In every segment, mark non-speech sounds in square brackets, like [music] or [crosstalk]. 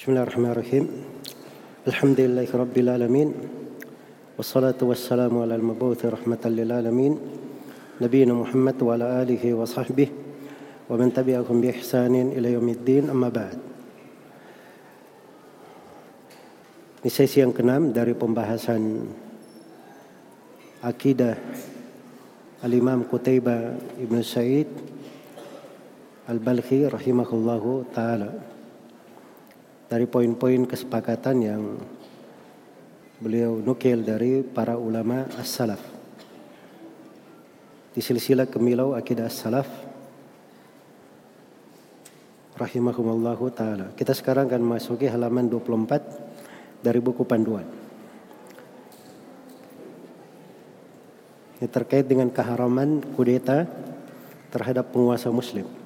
بسم الله الرحمن الرحيم الحمد لله رب العالمين والصلاة والسلام على المبعوث رحمة للعالمين نبينا محمد وعلى آله وصحبه ومن تبعهم بإحسان إلى يوم الدين أما بعد Ini sesi yang keenam dari pembahasan akidah Al-Imam Qutaibah Ibn Sa'id Al-Balkhi rahimahullahu taala. Dari poin-poin kesepakatan yang beliau nukil dari para ulama as-salaf. Di silsilah kemilau akidah as-salaf rahimahumullahu taala. Kita sekarang akan masuki halaman 24 dari buku panduan. Ini terkait dengan keharaman kudeta terhadap penguasa muslim.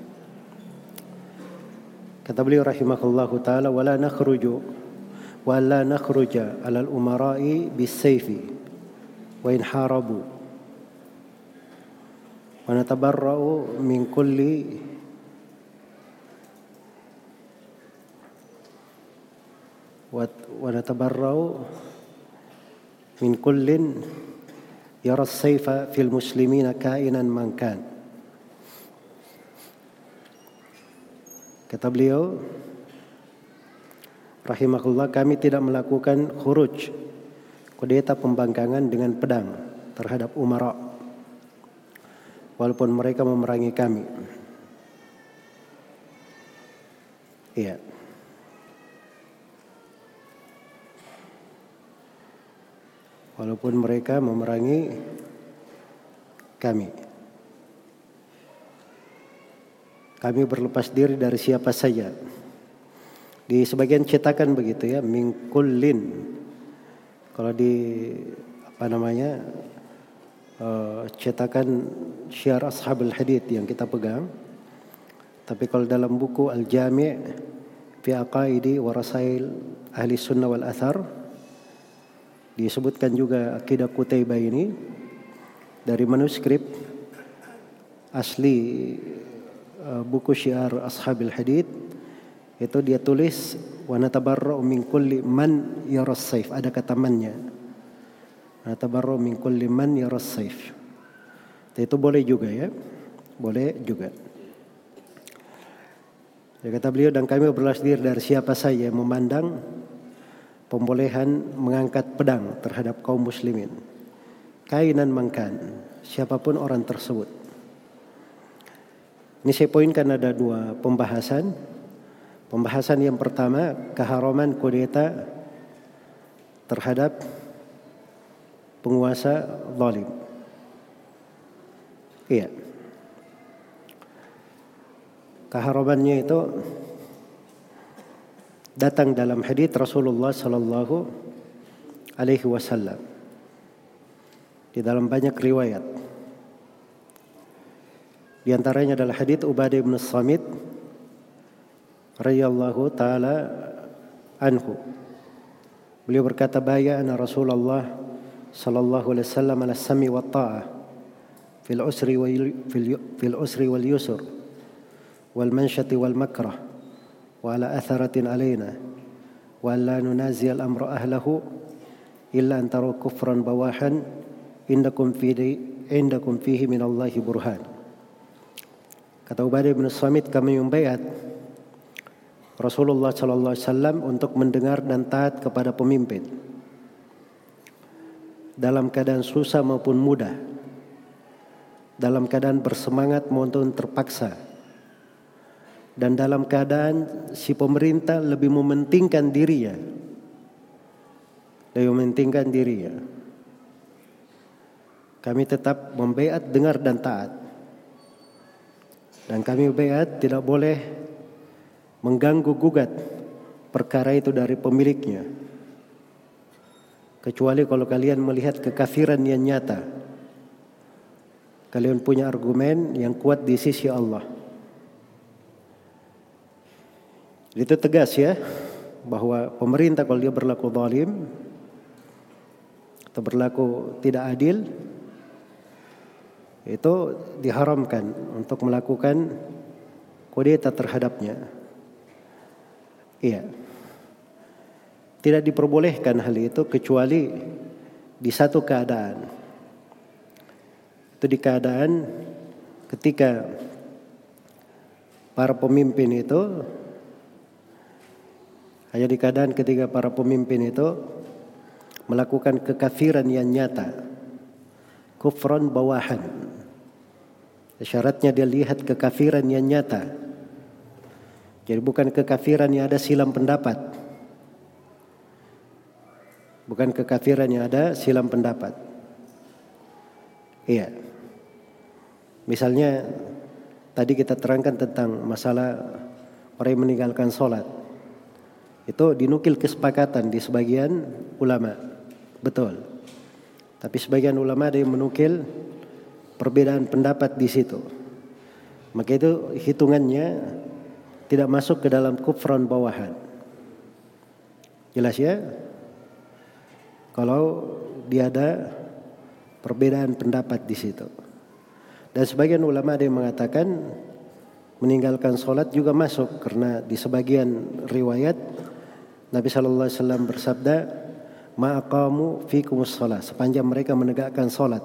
كتب كقوله رحمه الله تعالى ولا نخرج ولا نخرج على الأمراء بالسيف وإن حاربوا. ونتبرأ من كل ونتبرأ من كل يرى السيف في المسلمين كائنا من كان. Kata beliau, rahimahullah kami tidak melakukan khuruj, kudeta pembangkangan dengan pedang terhadap umara. Walaupun mereka memerangi kami. Iya. walaupun mereka memerangi kami. Kami berlepas diri dari siapa saja. Di sebagian cetakan begitu ya, mingkulin. Kalau di apa namanya uh, cetakan syiar ashabul hadith yang kita pegang. Tapi kalau dalam buku Al-Jami' fi aqaidi wa rasail ahli sunnah wal athar Disebutkan juga akidah Qutaibah ini dari manuskrip asli buku syiar Ashabil Hadith itu dia tulis wa natabarra'u min kulli man yaras saif ada kata mannya. Natabarra'u min kulli man yaras saif itu boleh juga ya. Boleh juga. Ya kata beliau dan kami berlas diri dari siapa saja yang memandang pembolehan mengangkat pedang terhadap kaum muslimin. Kainan mangkan, siapa pun orang tersebut. Ini saya poinkan ada dua pembahasan. Pembahasan yang pertama, keharaman kudeta terhadap penguasa zalim. Iya. Keharamannya itu datang dalam hadis Rasulullah sallallahu alaihi wasallam di dalam banyak riwayat di antaranya adalah hadis Ubadah bin Samit radhiyallahu taala anhu beliau berkata bayana Rasulullah sallallahu alaihi wasallam ala sami wa ta'ah fil usri wal fil usri wal yusr wal manshati wal makrah وعلى أثرة علينا وأن لا ننازي الأمر أهله إلا أن تروا كفرا بواحا إنكم فيه عندكم فيه من الله برهان Kata Ubadah bin Samit kami membaiat Rasulullah sallallahu alaihi wasallam untuk mendengar dan taat kepada pemimpin. Dalam keadaan susah maupun mudah dalam keadaan bersemangat maupun terpaksa dan dalam keadaan si pemerintah lebih mementingkan dirinya lebih mementingkan dirinya. Kami tetap membeat dengar dan taat dan kami beat tidak boleh mengganggu gugat perkara itu dari pemiliknya. Kecuali kalau kalian melihat kekafiran yang nyata. Kalian punya argumen yang kuat di sisi Allah. Itu tegas ya bahwa pemerintah kalau dia berlaku zalim atau berlaku tidak adil itu diharamkan untuk melakukan kudeta terhadapnya. Iya. tidak diperbolehkan hal itu kecuali di satu keadaan. Itu di keadaan ketika para pemimpin itu hanya di keadaan ketika para pemimpin itu melakukan kekafiran yang nyata. Kufran bawahan. Syaratnya dia lihat kekafiran yang nyata. Jadi bukan kekafiran yang ada silam pendapat. Bukan kekafiran yang ada silam pendapat. Iya. Misalnya tadi kita terangkan tentang masalah orang yang meninggalkan sholat. Itu dinukil kesepakatan di sebagian ulama. Betul. Tapi sebagian ulama ada yang menukil perbedaan pendapat di situ. Maka itu hitungannya tidak masuk ke dalam kufran bawahan. Jelas ya? Kalau dia ada perbedaan pendapat di situ. Dan sebagian ulama ada yang mengatakan meninggalkan sholat juga masuk karena di sebagian riwayat Nabi Shallallahu Alaihi Wasallam bersabda ma'akamu fikumus sholat sepanjang mereka menegakkan sholat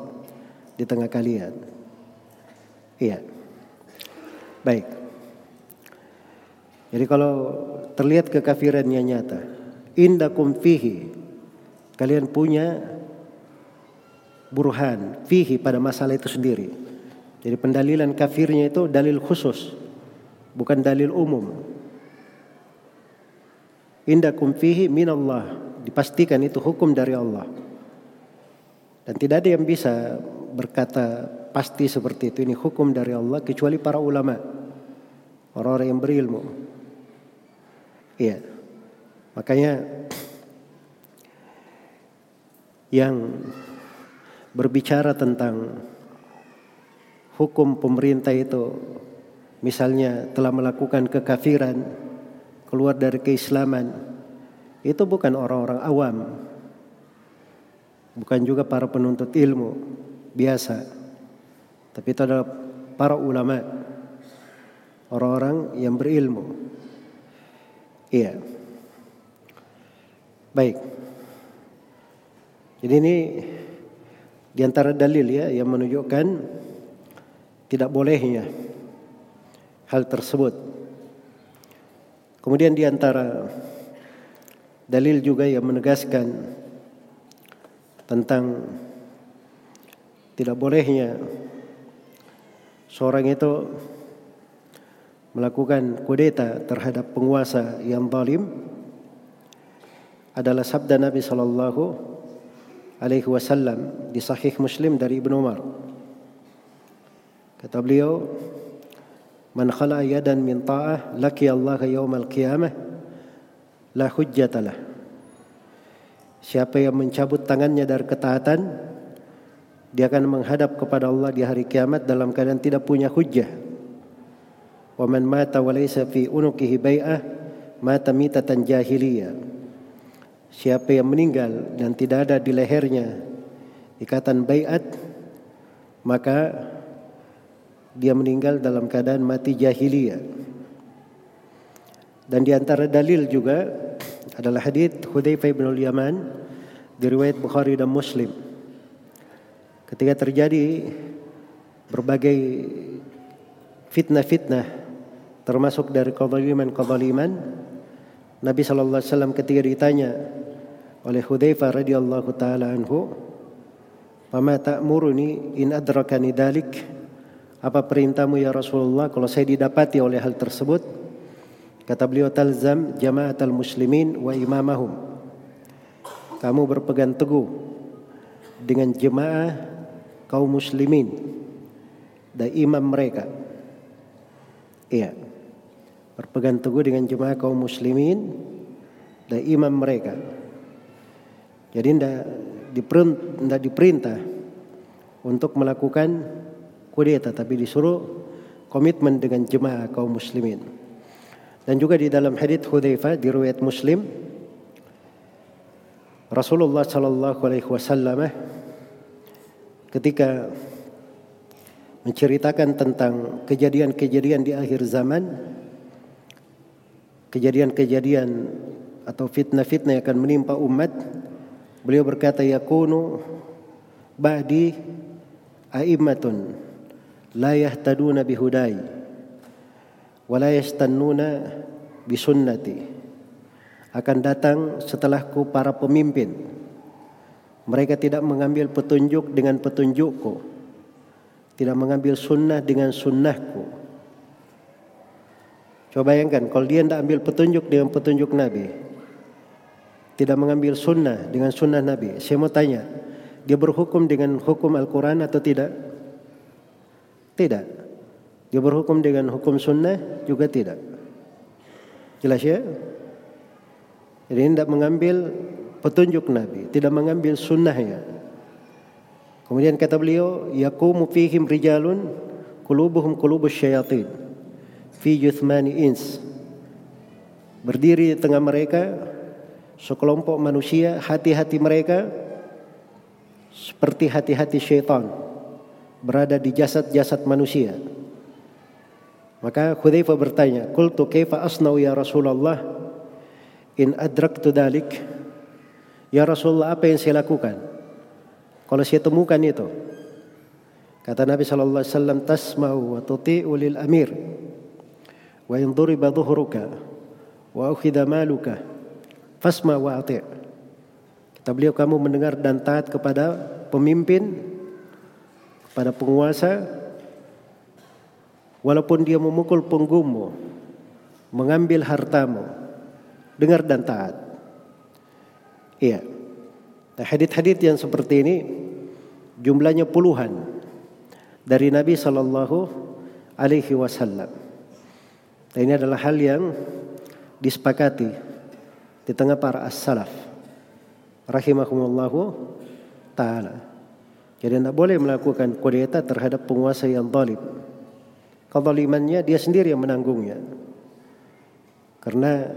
di tengah kalian. Iya. Baik. Jadi kalau terlihat kekafirannya nyata, indakum fihi Kalian punya burhan fihi pada masalah itu sendiri. Jadi pendalilan kafirnya itu dalil khusus, bukan dalil umum. Indakum fihi minallah. Dipastikan itu hukum dari Allah. Dan tidak ada yang bisa berkata pasti seperti itu. Ini hukum dari Allah kecuali para ulama. Orang-orang yang berilmu. Iya. Makanya yang berbicara tentang hukum pemerintah itu misalnya telah melakukan kekafiran keluar dari keislaman itu bukan orang-orang awam. Bukan juga para penuntut ilmu biasa. Tapi itu adalah para ulama orang-orang yang berilmu. Iya. Baik. Jadi ini di antara dalil ya yang menunjukkan tidak bolehnya hal tersebut. Kemudian di antara dalil juga yang menegaskan tentang tidak bolehnya seorang itu melakukan kudeta terhadap penguasa yang zalim adalah sabda Nabi sallallahu alaihi wasallam di sahih Muslim dari Ibnu Umar. Kata beliau, "Man khala yadan min ta'ah laki Allah yaumal qiyamah la hujjatalah." Siapa yang mencabut tangannya dari ketaatan, dia akan menghadap kepada Allah di hari kiamat dalam keadaan tidak punya hujjah. Wa man mata wa laysa fi unuqihi bai'ah mata mitatan jahiliyah. Siapa yang meninggal dan tidak ada di lehernya ikatan bayat maka dia meninggal dalam keadaan mati jahiliyah. Dan di antara dalil juga adalah hadis Hudzaifah bin Yaman di riwayat Bukhari dan Muslim. Ketika terjadi berbagai fitnah-fitnah termasuk dari kezaliman-kezaliman Nabi sallallahu alaihi wasallam ketika ditanya oleh Hudzaifah radhiyallahu taala anhu, "Fama ta'muruni in adrakani dalik?" Apa perintahmu ya Rasulullah kalau saya didapati oleh hal tersebut? Kata beliau talzam jama'atal muslimin wa imamahum. Kamu berpegang teguh dengan jemaah kaum muslimin dan imam mereka. Iya berpegang teguh dengan jemaah kaum muslimin dan imam mereka. Jadi tidak diperintah, diperintah untuk melakukan kudeta tapi disuruh komitmen dengan jemaah kaum muslimin. Dan juga di dalam hadits Hudzaifah di riwayat Muslim Rasulullah sallallahu alaihi wasallam ketika menceritakan tentang kejadian-kejadian di akhir zaman kejadian-kejadian atau fitnah-fitnah yang akan menimpa umat, beliau berkata yakunu ba'di a'immatun la yahtaduna bihudai wa la yastannuna bisunnati akan datang setelahku para pemimpin mereka tidak mengambil petunjuk dengan petunjukku tidak mengambil sunnah dengan sunnahku coba bayangkan kalau dia tidak ambil petunjuk dengan petunjuk Nabi tidak mengambil sunnah dengan sunnah Nabi saya mau tanya dia berhukum dengan hukum Al-Quran atau tidak? Tidak. Dia berhukum dengan hukum sunnah juga tidak. Jelas ya? Jadi tidak mengambil petunjuk Nabi, tidak mengambil sunnahnya. Kemudian kata beliau, yaqumu fihim rijalun qulubuhum qulubus syayatin fi juthmani ins. Berdiri di tengah mereka sekelompok manusia, hati-hati mereka seperti hati-hati syaitan berada di jasad-jasad manusia. Maka Hudzaifah bertanya, "Qultu kaifa asnau ya Rasulullah in adraktu dalik?" Ya Rasulullah, apa yang saya lakukan kalau saya temukan itu? Kata Nabi sallallahu alaihi wasallam, "Tasma'u wa tuti'u lil amir wa in duriba dhuhruka wa ukhidha maluka fasma wa ati'." Kata beliau kamu mendengar dan taat kepada pemimpin, kepada penguasa, walaupun dia memukul punggungmu, mengambil hartamu, dengar dan taat. Iya. Nah, hadith-hadith yang seperti ini jumlahnya puluhan dari Nabi Shallallahu Alaihi Wasallam. Nah, ini adalah hal yang disepakati di tengah para as-salaf rahimahumullahu taala. Jadi tidak boleh melakukan kudeta terhadap penguasa yang zalim. Kezalimannya dia sendiri yang menanggungnya. Karena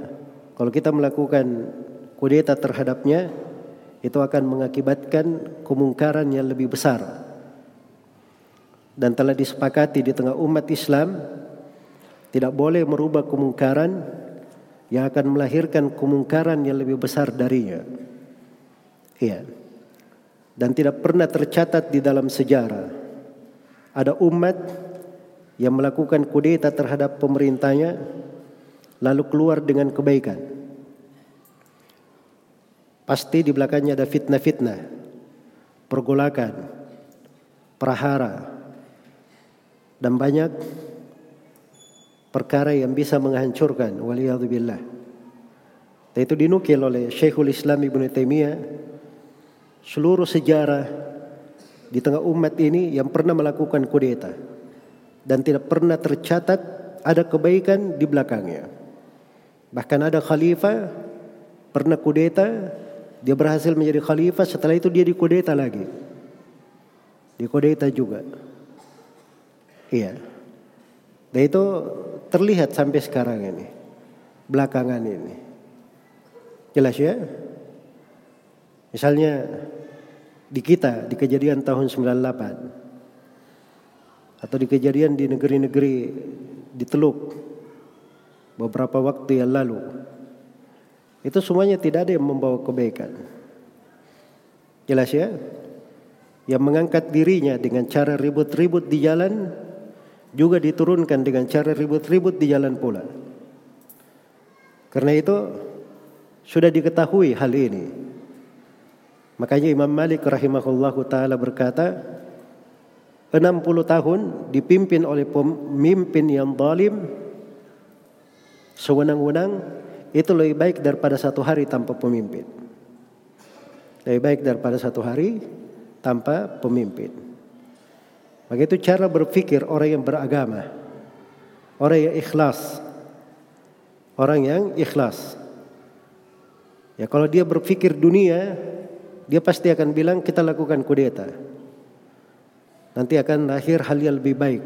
kalau kita melakukan kudeta terhadapnya itu akan mengakibatkan kemungkaran yang lebih besar. Dan telah disepakati di tengah umat Islam tidak boleh merubah kemungkaran yang akan melahirkan kemungkaran yang lebih besar darinya. Iya. Dan tidak pernah tercatat di dalam sejarah ada umat yang melakukan kudeta terhadap pemerintahnya lalu keluar dengan kebaikan. Pasti di belakangnya ada fitnah-fitnah, pergolakan, prahara, dan banyak perkara yang bisa menghancurkan waliyadzubillah. Dan itu dinukil oleh Syekhul Islam Ibn Taimiyah seluruh sejarah di tengah umat ini yang pernah melakukan kudeta dan tidak pernah tercatat ada kebaikan di belakangnya. Bahkan ada khalifah pernah kudeta, dia berhasil menjadi khalifah, setelah itu dia dikudeta lagi. Dikudeta juga. Iya. Dan itu terlihat sampai sekarang ini. Belakangan ini. Jelas ya? Misalnya di kita di kejadian tahun 98 atau di kejadian di negeri-negeri di Teluk beberapa waktu yang lalu itu semuanya tidak ada yang membawa kebaikan. Jelas ya? Yang mengangkat dirinya dengan cara ribut-ribut di jalan juga diturunkan dengan cara ribut-ribut di jalan pula. Karena itu sudah diketahui hal ini. Makanya Imam Malik rahimahullahu taala berkata 60 tahun dipimpin oleh pemimpin yang zalim sewenang-wenang itu lebih baik daripada satu hari tanpa pemimpin. Lebih baik daripada satu hari tanpa pemimpin. Begitu cara berpikir orang yang beragama. Orang yang ikhlas. Orang yang ikhlas. Ya kalau dia berpikir dunia dia pasti akan bilang kita lakukan kudeta. Nanti akan lahir hal yang lebih baik.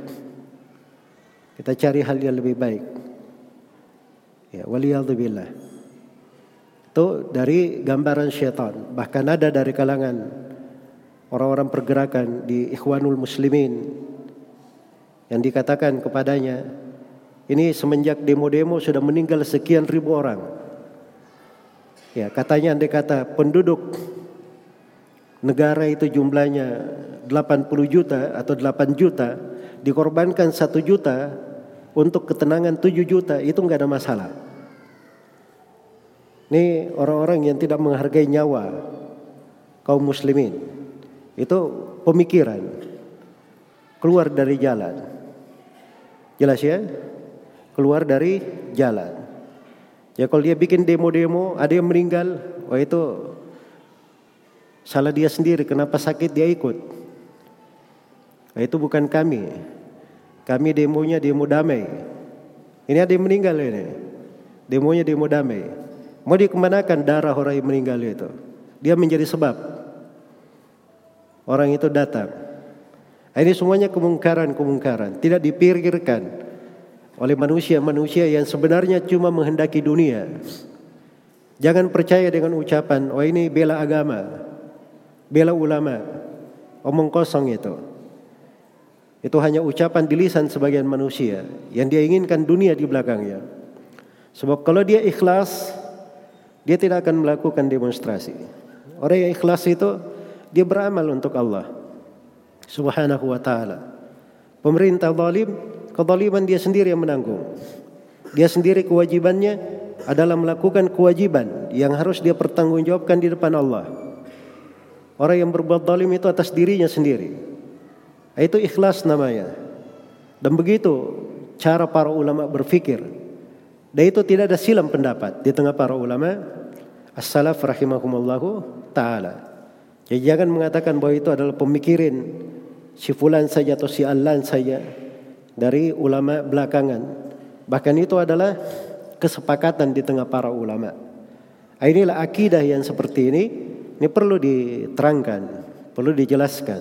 Kita cari hal yang lebih baik. Ya, waliyadzubillah. Itu dari gambaran syaitan. Bahkan ada dari kalangan orang-orang pergerakan di Ikhwanul Muslimin yang dikatakan kepadanya, ini semenjak demo-demo sudah meninggal sekian ribu orang. Ya, katanya andai kata penduduk negara itu jumlahnya 80 juta atau 8 juta, dikorbankan 1 juta untuk ketenangan 7 juta, itu enggak ada masalah. Ini orang-orang yang tidak menghargai nyawa kaum muslimin. Itu pemikiran keluar dari jalan. Jelas ya? Keluar dari jalan. Ya kalau dia bikin demo-demo, ada yang meninggal, wah itu salah dia sendiri. Kenapa sakit dia ikut? Wah itu bukan kami. Kami demonya demo damai. Ini ada yang meninggal ini. Demonya demo damai. Mau dikemanakan darah orang yang meninggal itu? Dia menjadi sebab. Orang itu datang. Ini semuanya kemungkaran-kemungkaran. Tidak dipikirkan oleh manusia-manusia yang sebenarnya cuma menghendaki dunia. Jangan percaya dengan ucapan, oh ini bela agama, bela ulama, omong kosong itu. Itu hanya ucapan di lisan sebagian manusia yang dia inginkan dunia di belakangnya. Sebab kalau dia ikhlas, dia tidak akan melakukan demonstrasi. Orang yang ikhlas itu dia beramal untuk Allah Subhanahu wa taala. Pemerintah zalim kezaliman dia sendiri yang menanggung. Dia sendiri kewajibannya adalah melakukan kewajiban yang harus dia pertanggungjawabkan di depan Allah. Orang yang berbuat zalim itu atas dirinya sendiri. Itu ikhlas namanya. Dan begitu cara para ulama berfikir. Dan itu tidak ada silam pendapat di tengah para ulama as-salaf rahimahumullahu taala. Jadi jangan mengatakan bahwa itu adalah pemikiran si fulan saja atau si allan saja dari ulama belakangan. Bahkan itu adalah kesepakatan di tengah para ulama. Inilah akidah yang seperti ini, ini perlu diterangkan, perlu dijelaskan.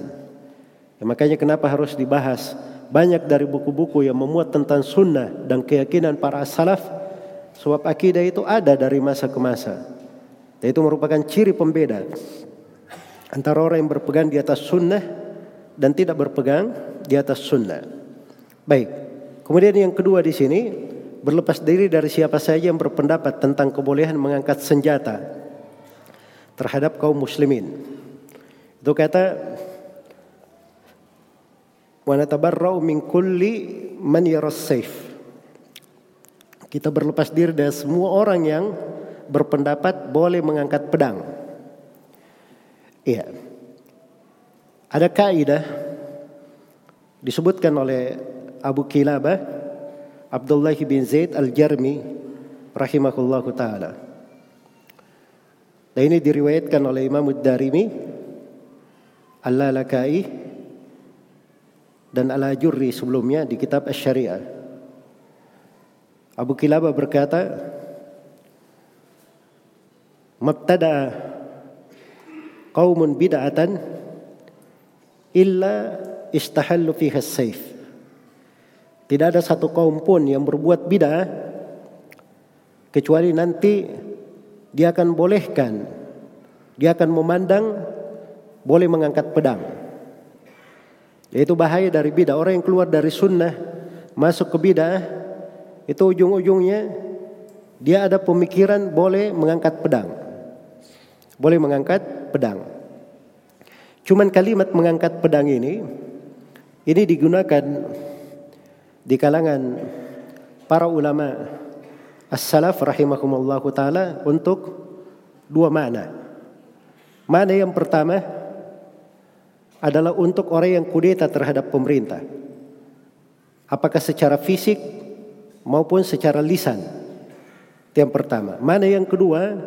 Ya, makanya kenapa harus dibahas banyak dari buku-buku yang memuat tentang sunnah dan keyakinan para salaf, sebab akidah itu ada dari masa ke masa. Dan itu merupakan ciri pembeda antara orang yang berpegang di atas sunnah dan tidak berpegang di atas sunnah. Baik. Kemudian yang kedua di sini berlepas diri dari siapa saja yang berpendapat tentang kebolehan mengangkat senjata terhadap kaum muslimin. Itu kata wa natabarra'u min kulli man yaras saif. Kita berlepas diri dari semua orang yang berpendapat boleh mengangkat pedang. Iya. Ada kaidah disebutkan oleh Abu Kilabah Abdullah bin Zaid Al-Jarmi rahimahullahu taala. Dan ini diriwayatkan oleh Imam Ad-Darimi Al-Lalakai dan Al-Ajurri sebelumnya di kitab Asy-Syariah. Abu Kilabah berkata, "Mabtada qaumun bid'atan illa istahallu fiha as-sayf." Tidak ada satu kaum pun yang berbuat bid'ah kecuali nanti dia akan bolehkan dia akan memandang boleh mengangkat pedang. Yaitu bahaya dari bid'ah. Orang yang keluar dari sunnah masuk ke bid'ah itu ujung-ujungnya dia ada pemikiran boleh mengangkat pedang. Boleh mengangkat pedang. Cuman kalimat mengangkat pedang ini ini digunakan di kalangan para ulama as-salaf rahimakumullahu taala untuk dua makna. Makna yang pertama adalah untuk orang yang kudeta terhadap pemerintah. Apakah secara fisik maupun secara lisan. Yang pertama. Mana yang kedua,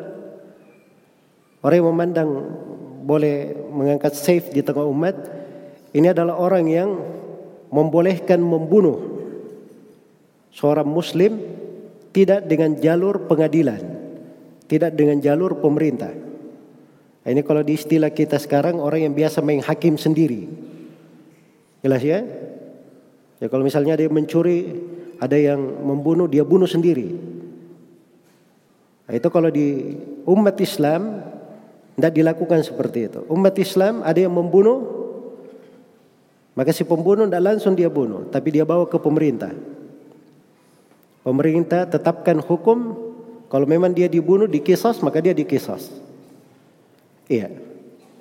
orang yang memandang boleh mengangkat safe di tengah umat, ini adalah orang yang membolehkan membunuh seorang muslim tidak dengan jalur pengadilan, tidak dengan jalur pemerintah. Ini kalau di istilah kita sekarang orang yang biasa main hakim sendiri. Jelas ya? Ya kalau misalnya yang mencuri, ada yang membunuh, dia bunuh sendiri. Nah, itu kalau di umat Islam tidak dilakukan seperti itu. Umat Islam ada yang membunuh, maka si pembunuh tidak langsung dia bunuh, tapi dia bawa ke pemerintah. Pemerintah tetapkan hukum Kalau memang dia dibunuh dikisas maka dia dikisas. Iya.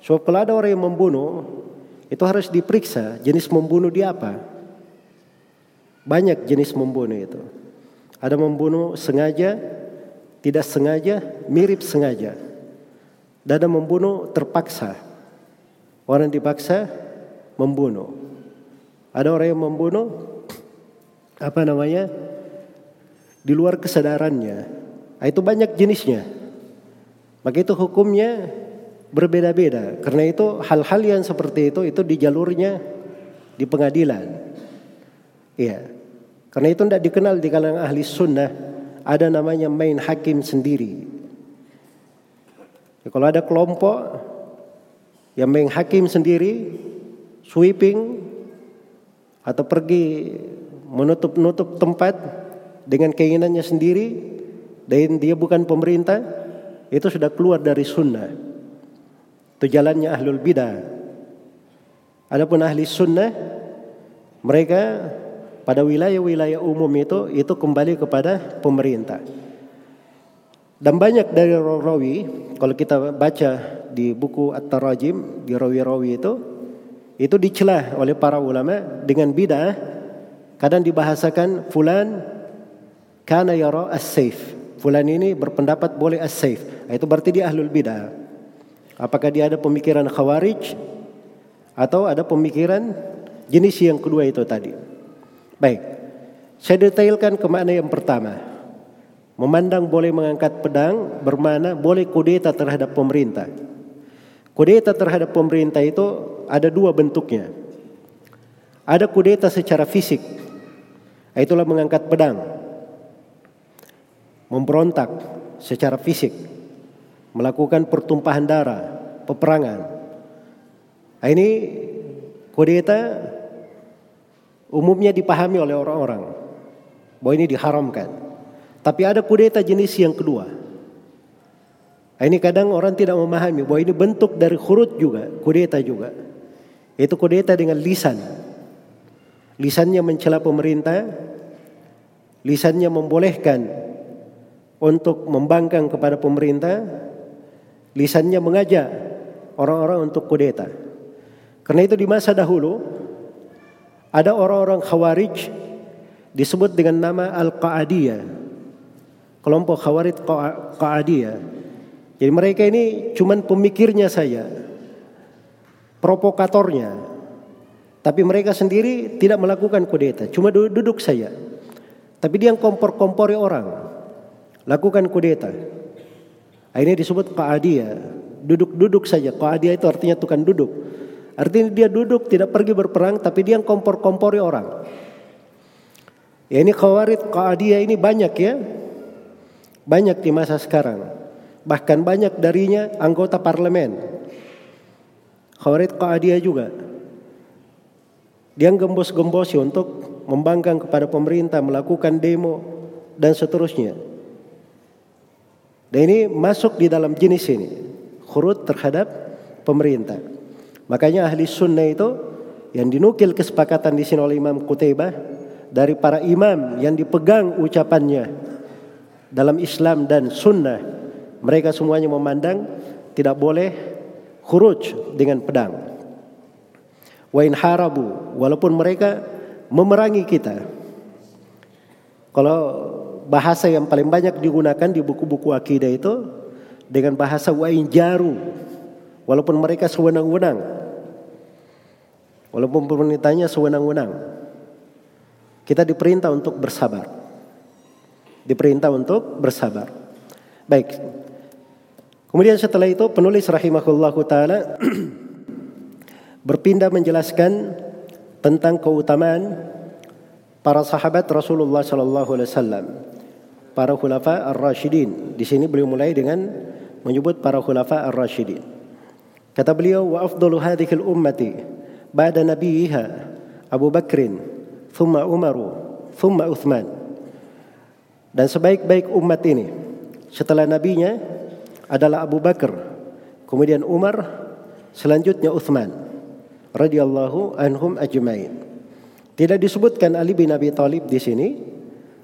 So kalau ada orang yang membunuh itu harus diperiksa jenis membunuh dia apa. Banyak jenis membunuh itu. Ada membunuh sengaja, tidak sengaja, mirip sengaja. Dan ada membunuh terpaksa. Orang dipaksa membunuh. Ada orang yang membunuh apa namanya? Di luar kesadarannya. Nah, itu banyak jenisnya. Maka itu hukumnya berbeda-beda. Karena itu hal-hal yang seperti itu itu di jalurnya di pengadilan. Iya. Karena itu tidak dikenal di kalangan ahli sunnah ada namanya main hakim sendiri. Ya, kalau ada kelompok yang main hakim sendiri, sweeping atau pergi menutup-nutup tempat dengan keinginannya sendiri, dan dia bukan pemerintah, itu sudah keluar dari sunnah. Itu jalannya ahlul bidah. Adapun ahli sunnah, mereka pada wilayah-wilayah umum itu itu kembali kepada pemerintah. Dan banyak dari rawi, kalau kita baca di buku At-Tarajim, di rawi-rawi itu, itu dicelah oleh para ulama dengan bidah. Kadang dibahasakan fulan kana yara as-saif. Fulan ini berpendapat boleh as-saif. Itu berarti dia ahlul bidah. Apakah dia ada pemikiran khawarij atau ada pemikiran jenis yang kedua itu tadi. Baik. Saya detailkan ke makna yang pertama. Memandang boleh mengangkat pedang bermakna boleh kudeta terhadap pemerintah. Kudeta terhadap pemerintah itu ada dua bentuknya. Ada kudeta secara fisik. Itulah mengangkat pedang memberontak secara fisik, melakukan pertumpahan darah, peperangan. Nah, ini kudeta umumnya dipahami oleh orang-orang bahwa ini diharamkan. Tapi ada kudeta jenis yang kedua. Nah, ini kadang orang tidak memahami bahwa ini bentuk dari khurut juga, kudeta juga. Itu kudeta dengan lisan. Lisannya mencela pemerintah, lisannya membolehkan untuk membangkang kepada pemerintah, lisannya mengajak orang-orang untuk kudeta. Karena itu di masa dahulu ada orang-orang khawarij disebut dengan nama Al-Qa'adiyah. Kelompok khawarij Qa'adiyah. Jadi mereka ini cuman pemikirnya saya, provokatornya. Tapi mereka sendiri tidak melakukan kudeta, cuma duduk saja. Tapi dia yang kompor-kompori orang lakukan kudeta. Ini disebut qa'adiyah. Duduk-duduk saja. Qa'adiyah itu artinya tukang duduk. Artinya dia duduk tidak pergi berperang tapi dia kompor-kompori orang. Ya ini khawarid qa'adiyah ini banyak ya. Banyak di masa sekarang. Bahkan banyak darinya anggota parlemen. Khawarid qa'adiyah juga. Dia gembos-gembosi untuk membangkang kepada pemerintah, melakukan demo dan seterusnya. Dan ini masuk di dalam jenis ini. Khurut terhadap pemerintah. Makanya ahli sunnah itu yang dinukil kesepakatan di sini oleh Imam Qutaibah dari para imam yang dipegang ucapannya dalam Islam dan sunnah mereka semuanya memandang tidak boleh khuruj dengan pedang. Wa in harabu walaupun mereka memerangi kita. Kalau bahasa yang paling banyak digunakan di buku-buku akidah itu dengan bahasa wain jaru. Walaupun mereka sewenang-wenang. Walaupun pemerintahnya sewenang-wenang. Kita diperintah untuk bersabar. Diperintah untuk bersabar. Baik. Kemudian setelah itu penulis rahimahullah taala [clears throat] berpindah menjelaskan tentang keutamaan para sahabat Rasulullah sallallahu alaihi wasallam para khulafa ar-rasyidin. Di sini beliau mulai dengan menyebut para khulafa ar-rasyidin. Kata beliau wa afdalu hadhihi al-ummati ba'da nabiyiha Abu Bakrin, thumma Umaru, thumma Uthman. Dan sebaik-baik umat ini setelah nabinya adalah Abu Bakar, kemudian Umar, selanjutnya Uthman radhiyallahu anhum ajmain. Tidak disebutkan Ali bin Abi Thalib di sini,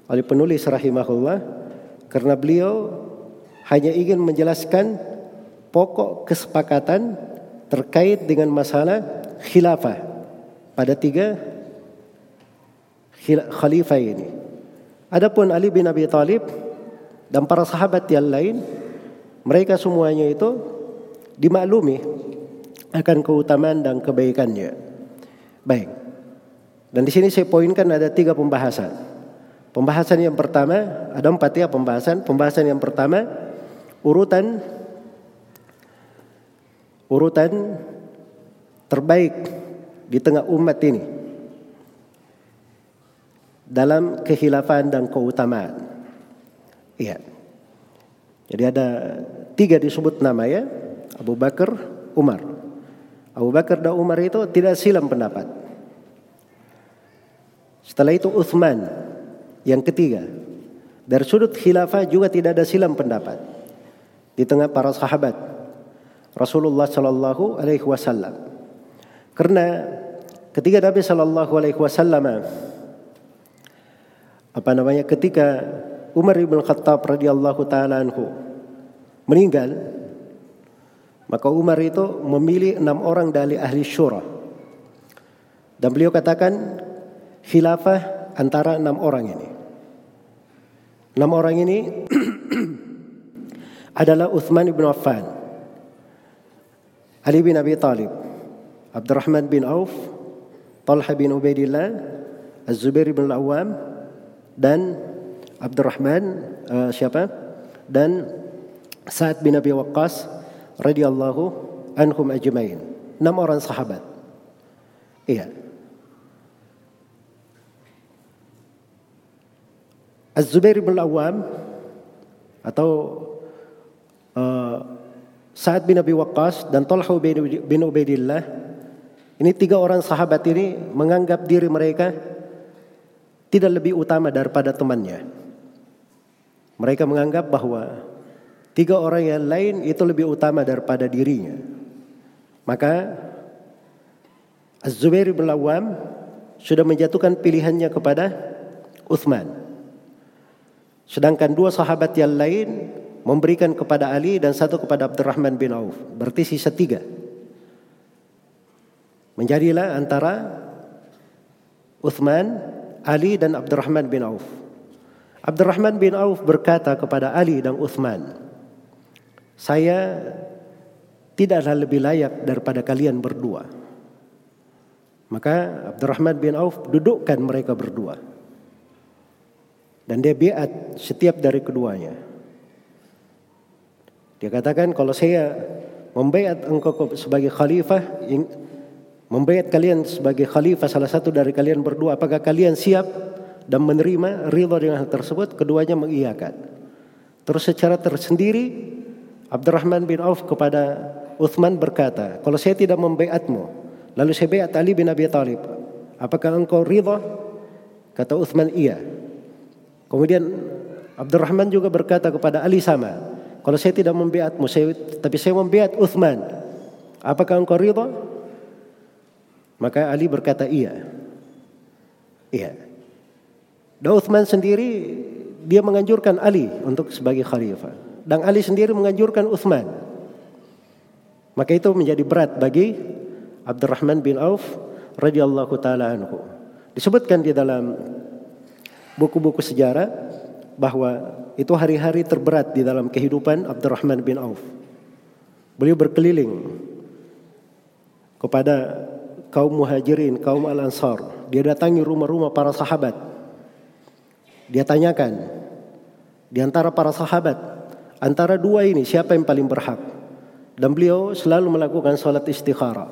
oleh penulis rahimahullah Karena beliau hanya ingin menjelaskan pokok kesepakatan terkait dengan masalah khilafah pada tiga khalifah ini. Adapun Ali bin Abi Thalib dan para sahabat yang lain, mereka semuanya itu dimaklumi akan keutamaan dan kebaikannya. Baik. Dan di sini saya poinkan ada tiga pembahasan. Pembahasan yang pertama ada empat ya pembahasan. Pembahasan yang pertama urutan urutan terbaik di tengah umat ini dalam kehilafan dan keutamaan. Iya. Jadi ada tiga disebut nama ya. Abu Bakar, Umar. Abu Bakar dan Umar itu tidak silam pendapat. Setelah itu Uthman yang ketiga. Dari sudut khilafah juga tidak ada silam pendapat di tengah para sahabat Rasulullah Shallallahu Alaihi Wasallam. Karena ketika Nabi Shallallahu Alaihi Wasallam apa namanya ketika Umar bin Khattab radhiyallahu taala anhu meninggal maka Umar itu memilih enam orang dari ahli syura dan beliau katakan khilafah antara enam orang ini enam orang ini [clears throat] adalah Uthman bin Affan Ali bin Abi Talib Abdurrahman bin Auf Talha bin Ubaidillah Az-Zubair bin Al-Awwam dan Abdurrahman uh, siapa dan Sa'ad bin Abi Waqqas radhiyallahu anhum ajmain. Enam orang sahabat. Iya. Az-Zubair bin Awam atau uh, Sa'ad bin Abi Waqqas dan Talha bin Ubaidillah ini tiga orang sahabat ini menganggap diri mereka tidak lebih utama daripada temannya. Mereka menganggap bahwa tiga orang yang lain itu lebih utama daripada dirinya. Maka Az-Zubair bin Lawam sudah menjatuhkan pilihannya kepada Uthman. Sedangkan dua sahabat yang lain memberikan kepada Ali dan satu kepada Abdurrahman bin Auf. Berarti sisa tiga. Menjadilah antara Uthman Ali dan Abdurrahman bin Auf. Abdurrahman bin Auf berkata kepada Ali dan Uthman, saya tidaklah lebih layak daripada kalian berdua. Maka Abdurrahman bin Auf dudukkan mereka berdua. Dan dia biat setiap dari keduanya. Dia katakan kalau saya membayat engkau sebagai khalifah membayat kalian sebagai khalifah salah satu dari kalian berdua apakah kalian siap dan menerima ridha dengan hal tersebut? Keduanya mengiyakan. Terus secara tersendiri Abdurrahman bin Auf kepada Uthman berkata kalau saya tidak membayatmu lalu saya bayat Ali bin Abi Thalib apakah engkau ridha? Kata Uthman iya kemudian Abdurrahman juga berkata kepada Ali sama kalau saya tidak membayatmu saya, tapi saya membayat Uthman apakah engkau ridha maka Ali berkata iya. Iya. Dan Uthman sendiri dia menganjurkan Ali untuk sebagai khalifah. Dan Ali sendiri menganjurkan Uthman. Maka itu menjadi berat bagi Abdurrahman bin Auf radhiyallahu taala anhu. Disebutkan di dalam buku-buku sejarah bahwa itu hari-hari terberat di dalam kehidupan Abdurrahman bin Auf. Beliau berkeliling kepada kaum muhajirin, kaum al-ansar. Dia datangi rumah-rumah para sahabat. Dia tanyakan, di antara para sahabat, antara dua ini siapa yang paling berhak? Dan beliau selalu melakukan sholat istikharah.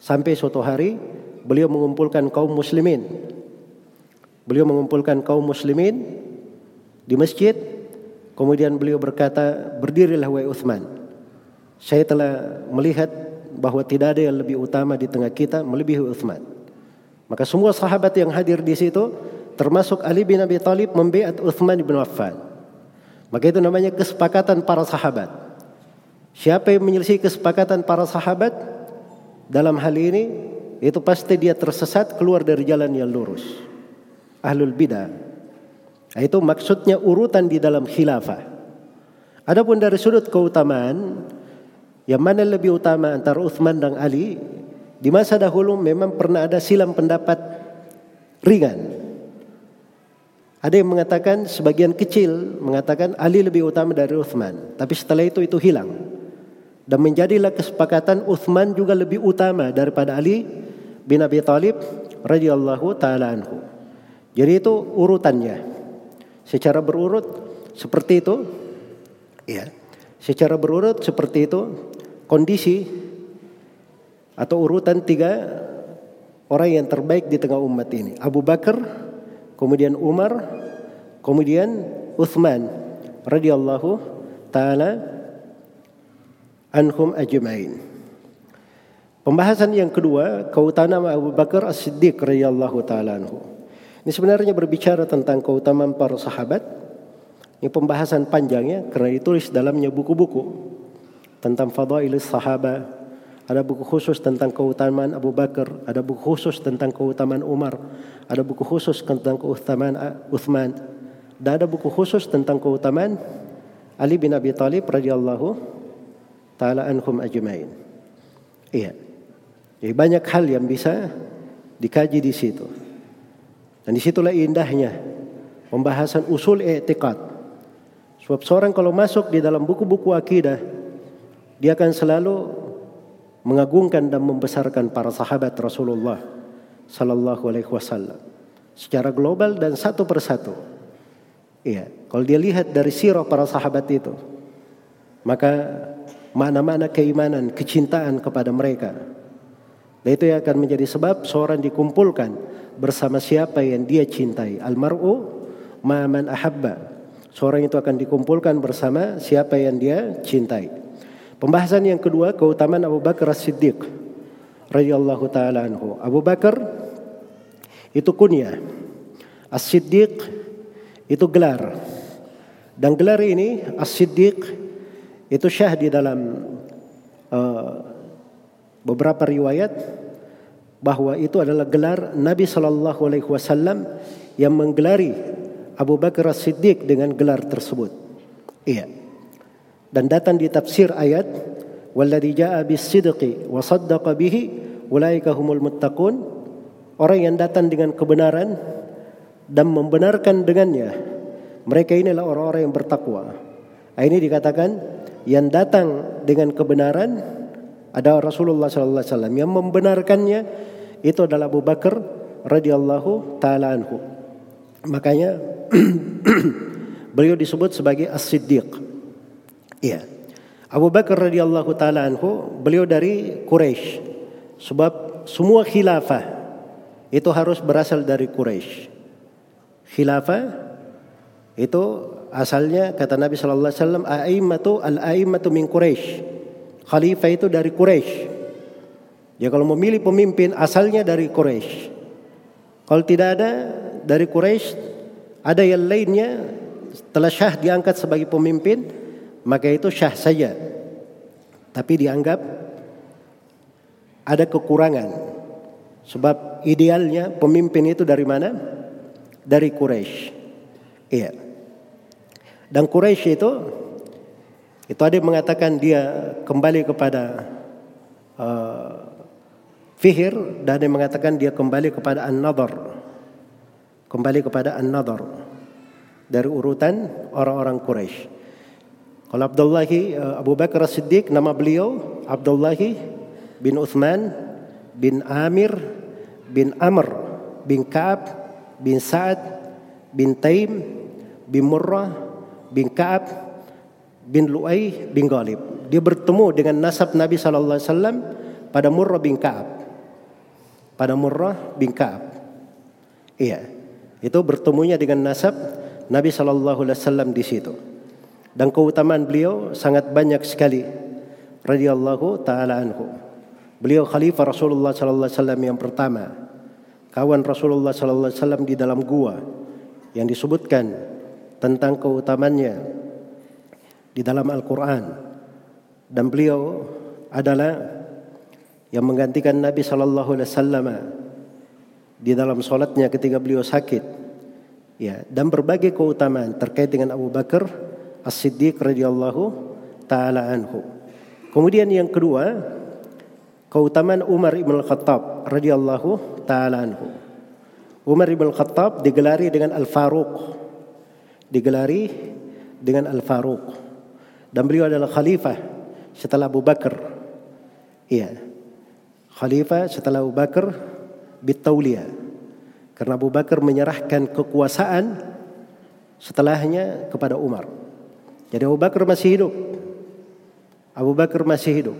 Sampai suatu hari beliau mengumpulkan kaum muslimin. Beliau mengumpulkan kaum muslimin di masjid. Kemudian beliau berkata, berdirilah wahai Uthman. Saya telah melihat bahwa tidak ada yang lebih utama di tengah kita melebihi Uthman. Maka semua sahabat yang hadir di situ termasuk Ali bin Abi Thalib membiat Uthman bin Affan. Maka itu namanya kesepakatan para sahabat. Siapa yang menyelesaikan kesepakatan para sahabat dalam hal ini itu pasti dia tersesat keluar dari jalan yang lurus. Ahlul bidah. Itu maksudnya urutan di dalam khilafah. Adapun dari sudut keutamaan, yang mana lebih utama antara Uthman dan Ali, di masa dahulu memang pernah ada silam pendapat ringan. Ada yang mengatakan sebagian kecil mengatakan Ali lebih utama dari Uthman, tapi setelah itu itu hilang. Dan menjadilah kesepakatan Uthman juga lebih utama daripada Ali bin Abi Thalib radhiyallahu taala anhu. Jadi itu urutannya. Secara berurut seperti itu. Ya secara berurut seperti itu. Kondisi atau urutan tiga orang yang terbaik di tengah umat ini. Abu Bakar kemudian Umar kemudian Uthman radhiyallahu taala anhum ajmain. Pembahasan yang kedua keutamaan Abu Bakar As-Siddiq radhiyallahu taala anhu ini sebenarnya berbicara tentang keutamaan para sahabat. Ini pembahasan panjangnya karena ditulis dalamnya buku-buku tentang fadailis sahabat. Ada buku khusus tentang keutamaan Abu Bakar, ada buku khusus tentang keutamaan Umar, ada buku khusus tentang keutamaan Uthman, dan ada buku khusus tentang keutamaan Ali bin Abi Thalib radhiyallahu taala anhum ajmain. Iya. Jadi banyak hal yang bisa dikaji di situ. Dan di situlah indahnya pembahasan usul i'tiqad. Sebab seorang kalau masuk di dalam buku-buku akidah, dia akan selalu mengagungkan dan membesarkan para sahabat Rasulullah sallallahu alaihi wasallam secara global dan satu persatu. Iya, kalau dia lihat dari sirah para sahabat itu, maka mana-mana keimanan, kecintaan kepada mereka. Dan itu yang akan menjadi sebab seorang dikumpulkan bersama siapa yang dia cintai. Almar'u ma'aman ahabba. Seorang itu akan dikumpulkan bersama siapa yang dia cintai. Pembahasan yang kedua keutamaan Abu Bakar As-Siddiq radhiyallahu taala anhu. Abu Bakar itu kunyah. As-Siddiq itu gelar. Dan gelar ini As-Siddiq itu syah di dalam uh, beberapa riwayat bahwa itu adalah gelar Nabi Shallallahu Alaihi Wasallam yang menggelari Abu Bakar As-Siddiq dengan gelar tersebut. Iya. Dan datang di tafsir ayat Walladhi ja'a bis-sidqi wa saddaqa bihi humul muttaqun orang yang datang dengan kebenaran dan membenarkan dengannya mereka inilah orang-orang yang bertakwa. Nah, ini dikatakan yang datang dengan kebenaran ada Rasulullah sallallahu alaihi wasallam yang membenarkannya itu adalah Abu Bakar radhiyallahu taala anhu. Makanya [clears throat] beliau disebut sebagai As-Siddiq. Iya. Abu Bakar radhiyallahu taala anhu beliau dari Quraisy. Sebab semua khilafah itu harus berasal dari Quraisy. Khilafah itu asalnya kata Nabi sallallahu alaihi wasallam a'immatu al-a'immatu min Quraisy khalifah itu dari Quraisy. Ya kalau memilih pemimpin asalnya dari Quraisy. Kalau tidak ada dari Quraisy, ada yang lainnya setelah Syah diangkat sebagai pemimpin, maka itu Syah saja. Tapi dianggap ada kekurangan. Sebab idealnya pemimpin itu dari mana? Dari Quraisy. Iya. Dan Quraisy itu itu ada yang mengatakan dia kembali kepada uh, Fihir dan ada yang mengatakan dia kembali kepada An-Nadar. Kembali kepada An-Nadar dari urutan orang-orang Quraisy. Kalau Abdullah uh, Abu Bakar Siddiq nama beliau Abdullah bin Uthman bin Amir bin Amr bin Ka'ab bin Sa'ad bin Taim bin Murrah bin Ka'ab bin Lu'ay bin Ghalib. Dia bertemu dengan nasab Nabi sallallahu alaihi wasallam pada Murrah bin Ka'ab. Pada Murrah bin Ka'ab. Iya. Itu bertemunya dengan nasab Nabi sallallahu alaihi wasallam di situ. Dan keutamaan beliau sangat banyak sekali. Radhiyallahu taala anhu. Beliau khalifah Rasulullah sallallahu alaihi wasallam yang pertama. Kawan Rasulullah sallallahu alaihi wasallam di dalam gua yang disebutkan tentang keutamannya di dalam Al-Quran dan beliau adalah yang menggantikan Nabi Shallallahu Alaihi Wasallam di dalam solatnya ketika beliau sakit Ya, dan berbagai keutamaan terkait dengan Abu Bakar As-Siddiq radhiyallahu taala anhu. Kemudian yang kedua, keutamaan Umar ibn Al-Khattab radhiyallahu taala anhu. Umar ibn Al-Khattab digelari dengan Al-Faruq. Digelari dengan Al-Faruq. Dan beliau adalah khalifah setelah Abu Bakar. Iya. Khalifah setelah Abu Bakar bitauliya. Karena Abu Bakar menyerahkan kekuasaan setelahnya kepada Umar. Jadi Abu Bakar masih hidup. Abu Bakar masih hidup.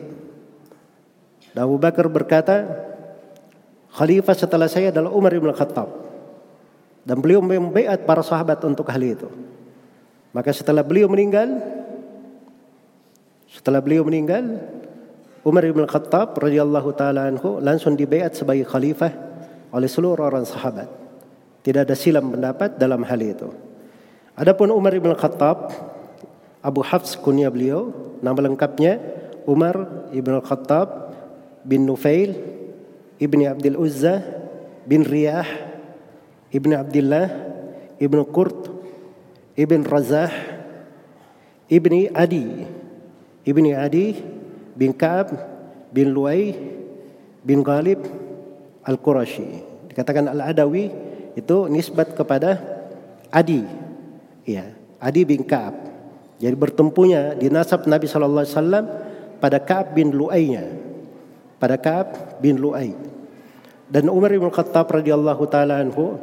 Dan Abu Bakar berkata, Khalifah setelah saya adalah Umar ibn Khattab. Dan beliau membaiat para sahabat untuk hal itu. Maka setelah beliau meninggal, setelah beliau meninggal, Umar ibn Khattab radhiyallahu taala anhu langsung dibaiat sebagai khalifah oleh seluruh orang sahabat. Tidak ada silam pendapat dalam hal itu. Adapun Umar bin Khattab, Abu Hafs kunya beliau, nama lengkapnya Umar ibn Khattab bin Nufail ibni Abdul Uzza bin Riyah ibni Abdullah ibn Qurt ibn Razah ibni Adi ibni Adi bin Ka'ab bin Luay bin Ghalib Al-Qurashi. Dikatakan Al-Adawi itu nisbat kepada Adi. Ya, Adi bin Ka'ab. Jadi bertempunya di nasab Nabi sallallahu alaihi wasallam pada Ka'ab bin Lu'ainya. Pada Ka'ab bin Lu'ai. Dan Umar bin Khattab radhiyallahu taala anhu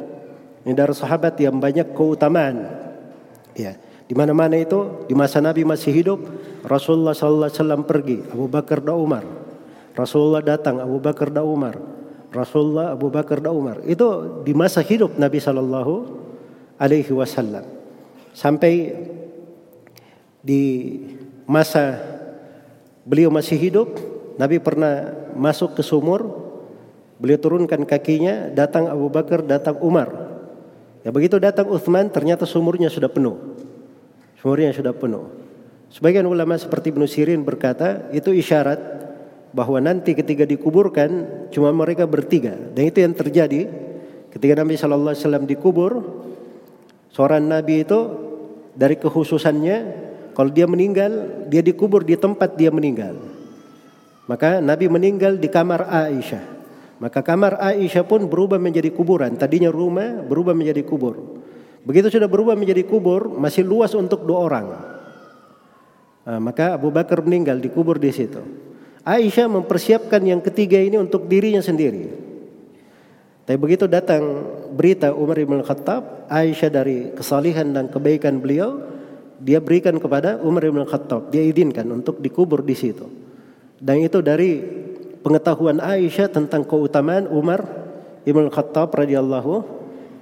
ini dari sahabat yang banyak keutamaan. Ya, di mana-mana itu di masa Nabi masih hidup, Rasulullah sallallahu alaihi wasallam pergi, Abu Bakar dan Umar. Rasulullah datang, Abu Bakar dan Umar. Rasulullah, Abu Bakar dan Umar. Itu di masa hidup Nabi Shallallahu Alaihi Wasallam. Sampai di masa beliau masih hidup, Nabi pernah masuk ke sumur, beliau turunkan kakinya, datang Abu Bakar, datang Umar. Ya begitu datang Uthman, ternyata sumurnya sudah penuh. Sumurnya sudah penuh. Sebagian ulama seperti Ibnu Sirin berkata, itu isyarat bahwa nanti ketika dikuburkan cuma mereka bertiga. Dan itu yang terjadi ketika Nabi Shallallahu Alaihi Wasallam dikubur seorang Nabi itu dari kehususannya kalau dia meninggal dia dikubur di tempat dia meninggal. Maka Nabi meninggal di kamar Aisyah. Maka kamar Aisyah pun berubah menjadi kuburan. Tadinya rumah berubah menjadi kubur. Begitu sudah berubah menjadi kubur masih luas untuk dua orang nah, maka Abu Bakar meninggal dikubur di situ Aisyah mempersiapkan yang ketiga ini untuk dirinya sendiri. Tapi begitu datang berita Umar bin Khattab, Aisyah dari kesalihan dan kebaikan beliau, dia berikan kepada Umar bin Khattab, dia izinkan untuk dikubur di situ. Dan itu dari pengetahuan Aisyah tentang keutamaan Umar bin Khattab radhiyallahu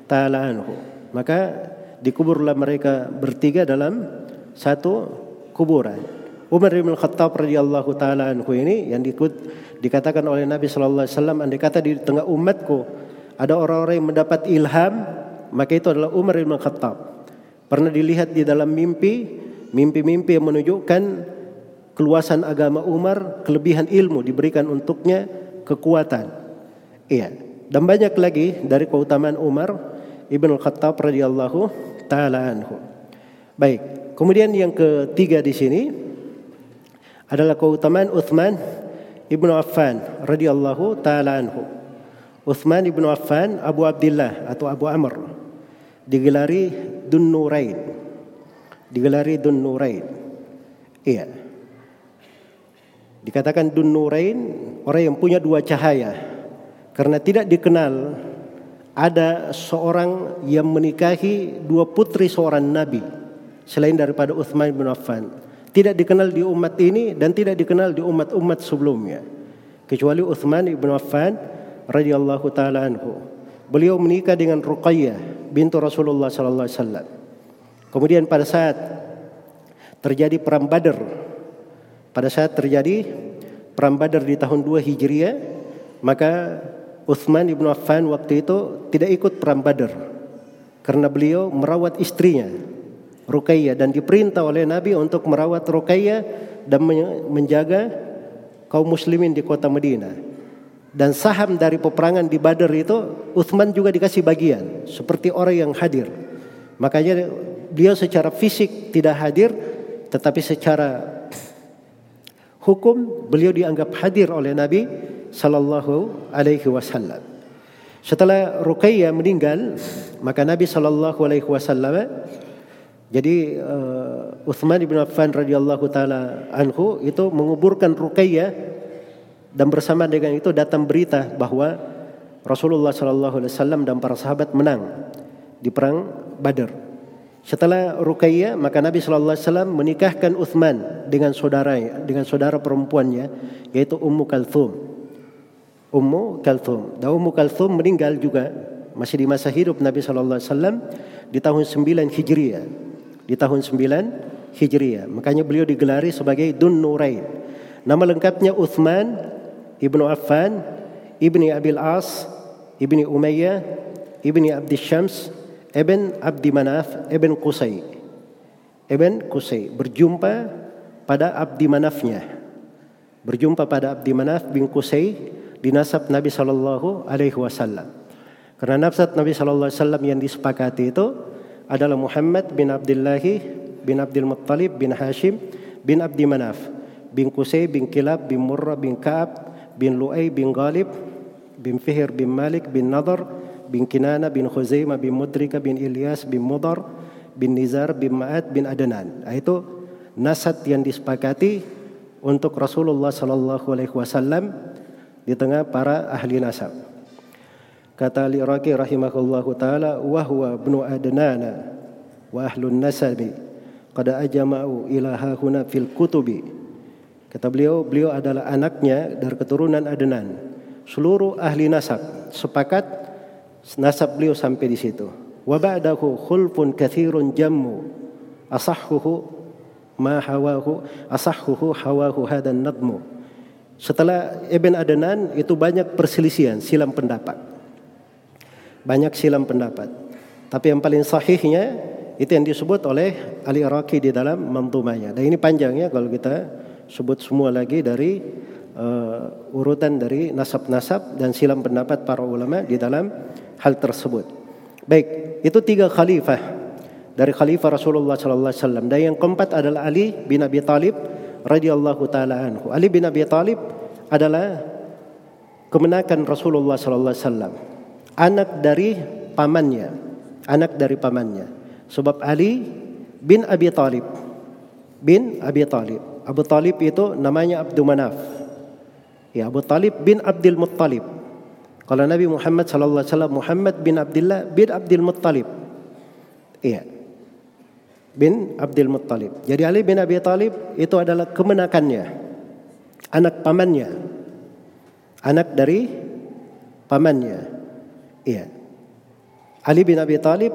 taala anhu. Maka dikuburlah mereka bertiga dalam satu kuburan. Umar bin Khattab radhiyallahu taala anhu ini yang diikut dikatakan oleh Nabi sallallahu alaihi wasallam andai kata di tengah umatku ada orang-orang yang mendapat ilham maka itu adalah Umar bin Khattab. Pernah dilihat di dalam mimpi, mimpi-mimpi yang menunjukkan keluasan agama Umar, kelebihan ilmu diberikan untuknya, kekuatan. Iya. Dan banyak lagi dari keutamaan Umar Ibn Khattab radhiyallahu taala anhu. Baik, kemudian yang ketiga di sini adalah keutamaan Uthman ibnu Affan radhiyallahu taala anhu. Uthman ibnu Affan Abu Abdullah atau Abu Amr digelari Dun Nurain. Digelari Dun Nurain. Iya. Dikatakan Dun Nurain orang yang punya dua cahaya karena tidak dikenal ada seorang yang menikahi dua putri seorang nabi selain daripada Uthman bin Affan. Tidak dikenal di umat ini dan tidak dikenal di umat-umat sebelumnya. Kecuali Uthman ibn Affan radhiyallahu taala anhu. Beliau menikah dengan Ruqayyah bintu Rasulullah sallallahu alaihi wasallam. Kemudian pada saat terjadi perang Badar pada saat terjadi perang Badar di tahun 2 Hijriah maka Uthman ibn Affan waktu itu tidak ikut perang Badar. Karena beliau merawat istrinya Ruqayyah dan diperintah oleh Nabi untuk merawat Ruqayyah dan menjaga kaum muslimin di kota Madinah. Dan saham dari peperangan di Badar itu Uthman juga dikasih bagian seperti orang yang hadir. Makanya beliau secara fisik tidak hadir tetapi secara hukum beliau dianggap hadir oleh Nabi sallallahu alaihi wasallam. Setelah Ruqayyah meninggal, maka Nabi sallallahu alaihi wasallam jadi uh, Uthman bin Affan radhiyallahu taala anhu itu menguburkan Ruqayyah dan bersama dengan itu datang berita bahwa Rasulullah sallallahu alaihi wasallam dan para sahabat menang di perang Badar. Setelah Ruqayyah maka Nabi sallallahu alaihi wasallam menikahkan Uthman dengan saudaranya, dengan saudara perempuannya yaitu Ummu Kalthum. Ummu Kalthum. Dan Ummu Kalthum meninggal juga masih di masa hidup Nabi sallallahu alaihi wasallam di tahun 9 Hijriah. Di tahun 9 Hijriah. Makanya beliau digelari sebagai Dun Nurain. Nama lengkapnya Uthman Ibnu Affan Ibni Abil As Ibni Umayyah Ibni Abdi Syams Ibn Abdi Manaf Ibn Qusay Ibn Qusay berjumpa pada Abdi Manafnya berjumpa pada Abdi Manaf bin Qusay di nasab Nabi Shallallahu Alaihi Wasallam karena nasab Nabi Shallallahu Alaihi Wasallam yang disepakati itu adalah Muhammad bin Abdillahi bin Abdul Muttalib bin Hashim bin Abdi Manaf bin Qusay bin Kilab bin Murrah bin Ka'ab bin Lu'ay bin Ghalib bin Fihir bin Malik bin Nadar bin Kinana bin Khuzaimah bin Mudrika bin Ilyas bin Mudar bin Nizar bin Ma'ad bin Adnan. Nah, itu nasab yang disepakati untuk Rasulullah sallallahu alaihi wasallam di tengah para ahli nasab. Kata Ali Raqi rahimahullahu taala wa huwa ibnu Adnana wa ahlun nasabi qad ajma'u ila huna fil kutubi. Kata beliau, beliau adalah anaknya dari keturunan Adnan. Seluruh ahli nasab sepakat nasab beliau sampai di situ. Wa ba'dahu khulfun kathirun jammu asahhuhu ma hawahu asahhuhu hawahu hadan nadmu. Setelah Ibn Adnan itu banyak perselisihan, silam pendapat. Banyak silam pendapat. Tapi yang paling sahihnya itu yang disebut oleh Ali Iraqi di dalam mantumanya. Dan ini panjangnya kalau kita sebut semua lagi dari uh, urutan dari nasab-nasab dan silam pendapat para ulama di dalam hal tersebut. Baik, itu tiga khalifah dari khalifah Rasulullah sallallahu alaihi wasallam. Dan yang keempat adalah Ali bin Abi Thalib radhiyallahu taala anhu. Ali bin Abi Thalib adalah kemenakan Rasulullah sallallahu alaihi wasallam. Anak dari pamannya, anak dari pamannya. Sebab Ali bin Abi Thalib bin Abi Thalib. Abu Talib itu namanya Abdul Manaf. Ya, Abu Talib bin Abdul Muttalib. Kalau Nabi Muhammad sallallahu alaihi wasallam Muhammad bin Abdullah bin Abdul Muttalib. Iya. Bin Abdul Muttalib. Jadi Ali bin Abi Talib itu adalah kemenakannya. Anak pamannya. Anak dari pamannya. Iya. Ali bin Abi Talib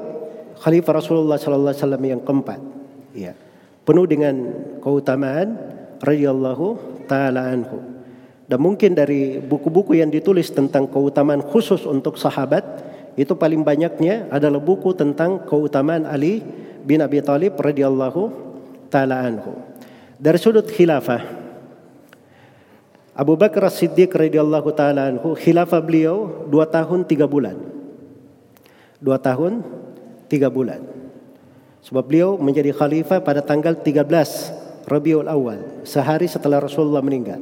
khalifah Rasulullah sallallahu alaihi wasallam yang keempat. Iya. Penuh dengan keutamaan radhiyallahu taala anhu. Dan mungkin dari buku-buku yang ditulis tentang keutamaan khusus untuk sahabat itu paling banyaknya adalah buku tentang keutamaan Ali bin Abi Thalib radhiyallahu taala anhu. Dari sudut khilafah Abu Bakar As-Siddiq radhiyallahu taala anhu khilafah beliau dua tahun tiga bulan. Dua tahun tiga bulan. Sebab beliau menjadi khalifah pada tanggal 13 Rabiul Awal, sehari setelah Rasulullah meninggal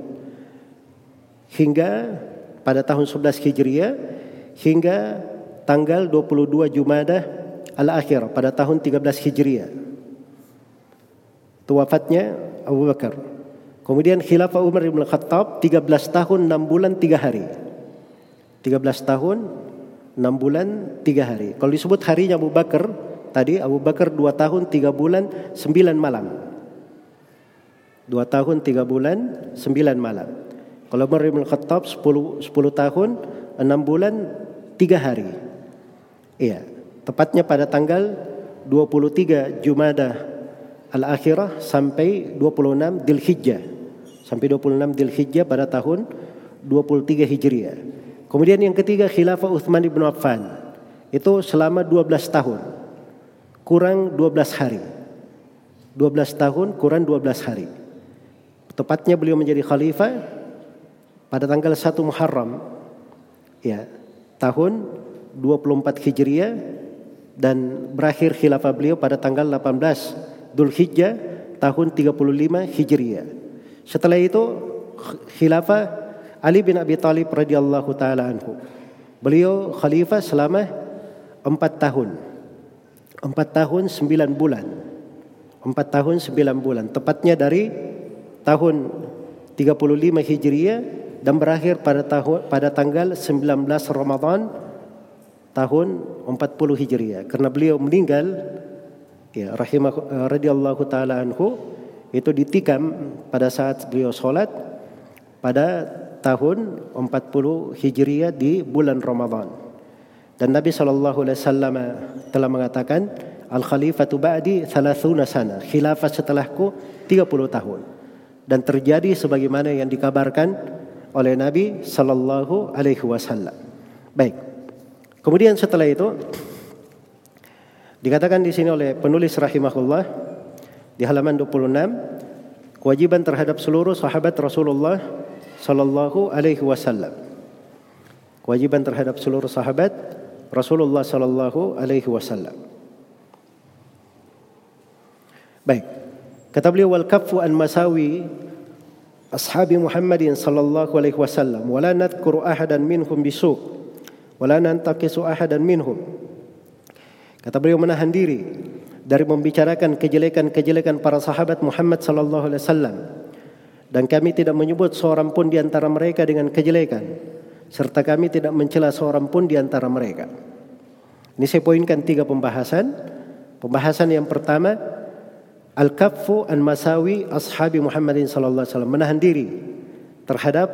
hingga pada tahun 11 Hijriah hingga tanggal 22 Jumadah al-akhir pada tahun 13 Hijriah. Itu wafatnya Abu Bakar. Kemudian khilafah Umar bin Khattab 13 tahun 6 bulan 3 hari. 13 tahun 6 bulan 3 hari. Kalau disebut harinya Abu Bakar, tadi Abu Bakar 2 tahun 3 bulan 9 malam. 2 tahun 3 bulan 9 malam. Kalau Umar bin Khattab 10, 10 tahun 6 bulan 3 hari. Iya, tepatnya pada tanggal 23 Jumada Al-Akhirah sampai 26 Dzulhijjah. Sampai 26 Dzulhijjah pada tahun 23 Hijriah. Kemudian yang ketiga khilafah Uthman bin Affan. Itu selama 12 tahun. Kurang 12 hari. 12 tahun kurang 12 hari. Tepatnya beliau menjadi khalifah pada tanggal 1 Muharram ya tahun 24 Hijriah dan berakhir khilafah beliau pada tanggal 18 Dhul Hijjah tahun 35 Hijriah. Setelah itu khilafah Ali bin Abi Thalib radhiyallahu taala anhu. Beliau khalifah selama empat tahun. Empat tahun sembilan bulan. Empat tahun sembilan bulan. Tepatnya dari tahun 35 Hijriah dan berakhir pada tahun pada tanggal 19 Ramadan tahun 40 Hijriah karena beliau meninggal ya rahimah eh, radhiyallahu taala anhu itu ditikam pada saat beliau sholat pada tahun 40 Hijriah di bulan Ramadan. Dan Nabi sallallahu alaihi wasallam telah mengatakan al khalifatu ba'di 30 sana khilafah setelahku 30 tahun. Dan terjadi sebagaimana yang dikabarkan oleh Nabi sallallahu alaihi wasallam. Baik. Kemudian setelah itu dikatakan di sini oleh penulis rahimahullah di halaman 26 kewajiban terhadap seluruh sahabat Rasulullah sallallahu alaihi wasallam. Kewajiban terhadap seluruh sahabat Rasulullah sallallahu alaihi wasallam. Baik. Kata beliau wal kaffu an masawi ashabi Muhammadin sallallahu alaihi wasallam wala nadhkuru ahadan minhum bisu' wala nantaqisu ahadan minhum. Kata beliau menahan diri dari membicarakan kejelekan-kejelekan para sahabat Muhammad sallallahu alaihi wasallam dan kami tidak menyebut seorang pun di antara mereka dengan kejelekan serta kami tidak mencela seorang pun di antara mereka. Ini saya poinkan tiga pembahasan. Pembahasan yang pertama al-kaffu an masawi ashabi Muhammadin sallallahu alaihi wasallam menahan diri terhadap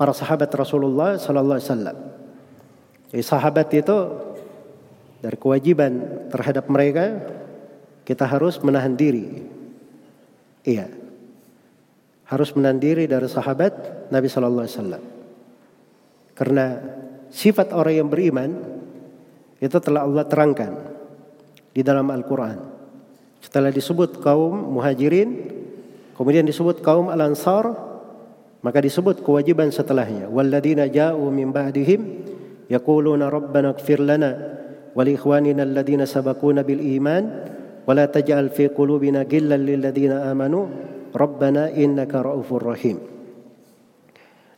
para sahabat Rasulullah sallallahu alaihi wasallam. Jadi sahabat itu dari kewajiban terhadap mereka kita harus menahan diri. Iya. Harus menahan diri dari sahabat Nabi sallallahu alaihi wasallam. Karena sifat orang yang beriman itu telah Allah terangkan di dalam Al-Qur'an. Setelah disebut kaum Muhajirin, kemudian disebut kaum Al-Ansar, maka disebut kewajiban setelahnya. Walladina ja'u min ba'dihim yaquluna rabbana ighfir lana wa ikhwanina alladina sabaquna bil iman ولا تجعل في قلوبنا غلا للذين آمنوا ربنا إنك رؤوف رحيم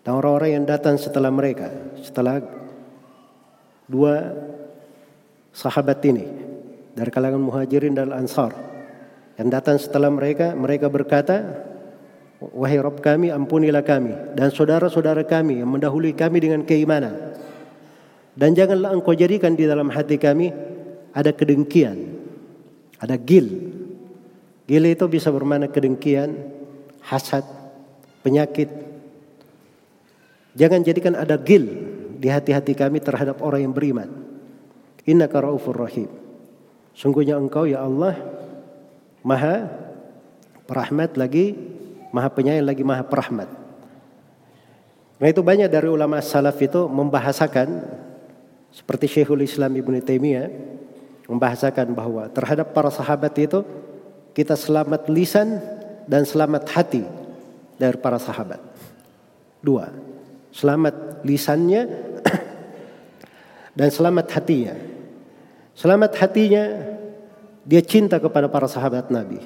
dan orang-orang yang datang setelah mereka setelah dua sahabat ini dari kalangan muhajirin dan ansar yang datang setelah mereka mereka berkata wahai Rabb kami ampunilah kami dan saudara-saudara kami yang mendahului kami dengan keimanan dan janganlah engkau jadikan di dalam hati kami ada kedengkian, ada gil. Gil itu bisa bermakna kedengkian, hasad, penyakit. Jangan jadikan ada gil di hati-hati kami terhadap orang yang beriman. Inna raufur rahim. Sungguhnya engkau ya Allah maha perahmat lagi, maha penyayang lagi maha perahmat. Nah itu banyak dari ulama salaf itu membahasakan seperti Syekhul Islam Ibnu Taimiyah membahasakan bahwa terhadap para sahabat itu kita selamat lisan dan selamat hati dari para sahabat. Dua, selamat lisannya [clears throat] dan selamat hatinya. Selamat hatinya dia cinta kepada para sahabat Nabi.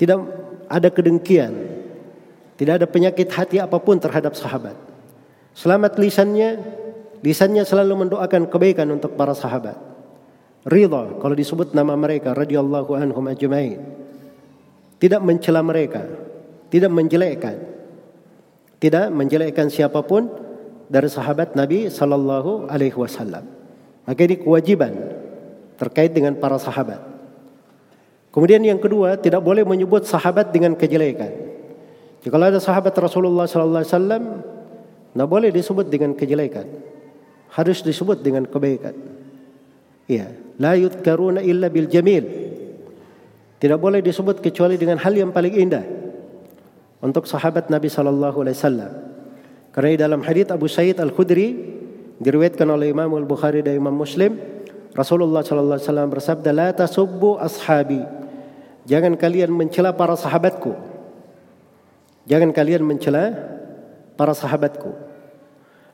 Tidak ada kedengkian, tidak ada penyakit hati apa pun terhadap sahabat. Selamat lisannya Lisannya selalu mendoakan kebaikan untuk para sahabat. Ridha kalau disebut nama mereka radhiyallahu anhum ajmain. Tidak mencela mereka, tidak menjelekkan. Tidak menjelekkan siapa pun dari sahabat Nabi sallallahu alaihi wasallam. Maka ini kewajiban terkait dengan para sahabat. Kemudian yang kedua, tidak boleh menyebut sahabat dengan kejelekan. Jika ada sahabat Rasulullah sallallahu alaihi wasallam, tidak boleh disebut dengan kejelekan harus disebut dengan kebaikan. Ya, la yudkaruna illa bil jamil. Tidak boleh disebut kecuali dengan hal yang paling indah. Untuk sahabat Nabi sallallahu alaihi wasallam. Karena dalam hadis Abu Sa'id Al-Khudri diriwayatkan oleh Imam Al-Bukhari dan Imam Muslim, Rasulullah sallallahu alaihi wasallam bersabda, "La tasubbu ashabi." Jangan kalian mencela para sahabatku. Jangan kalian mencela para sahabatku.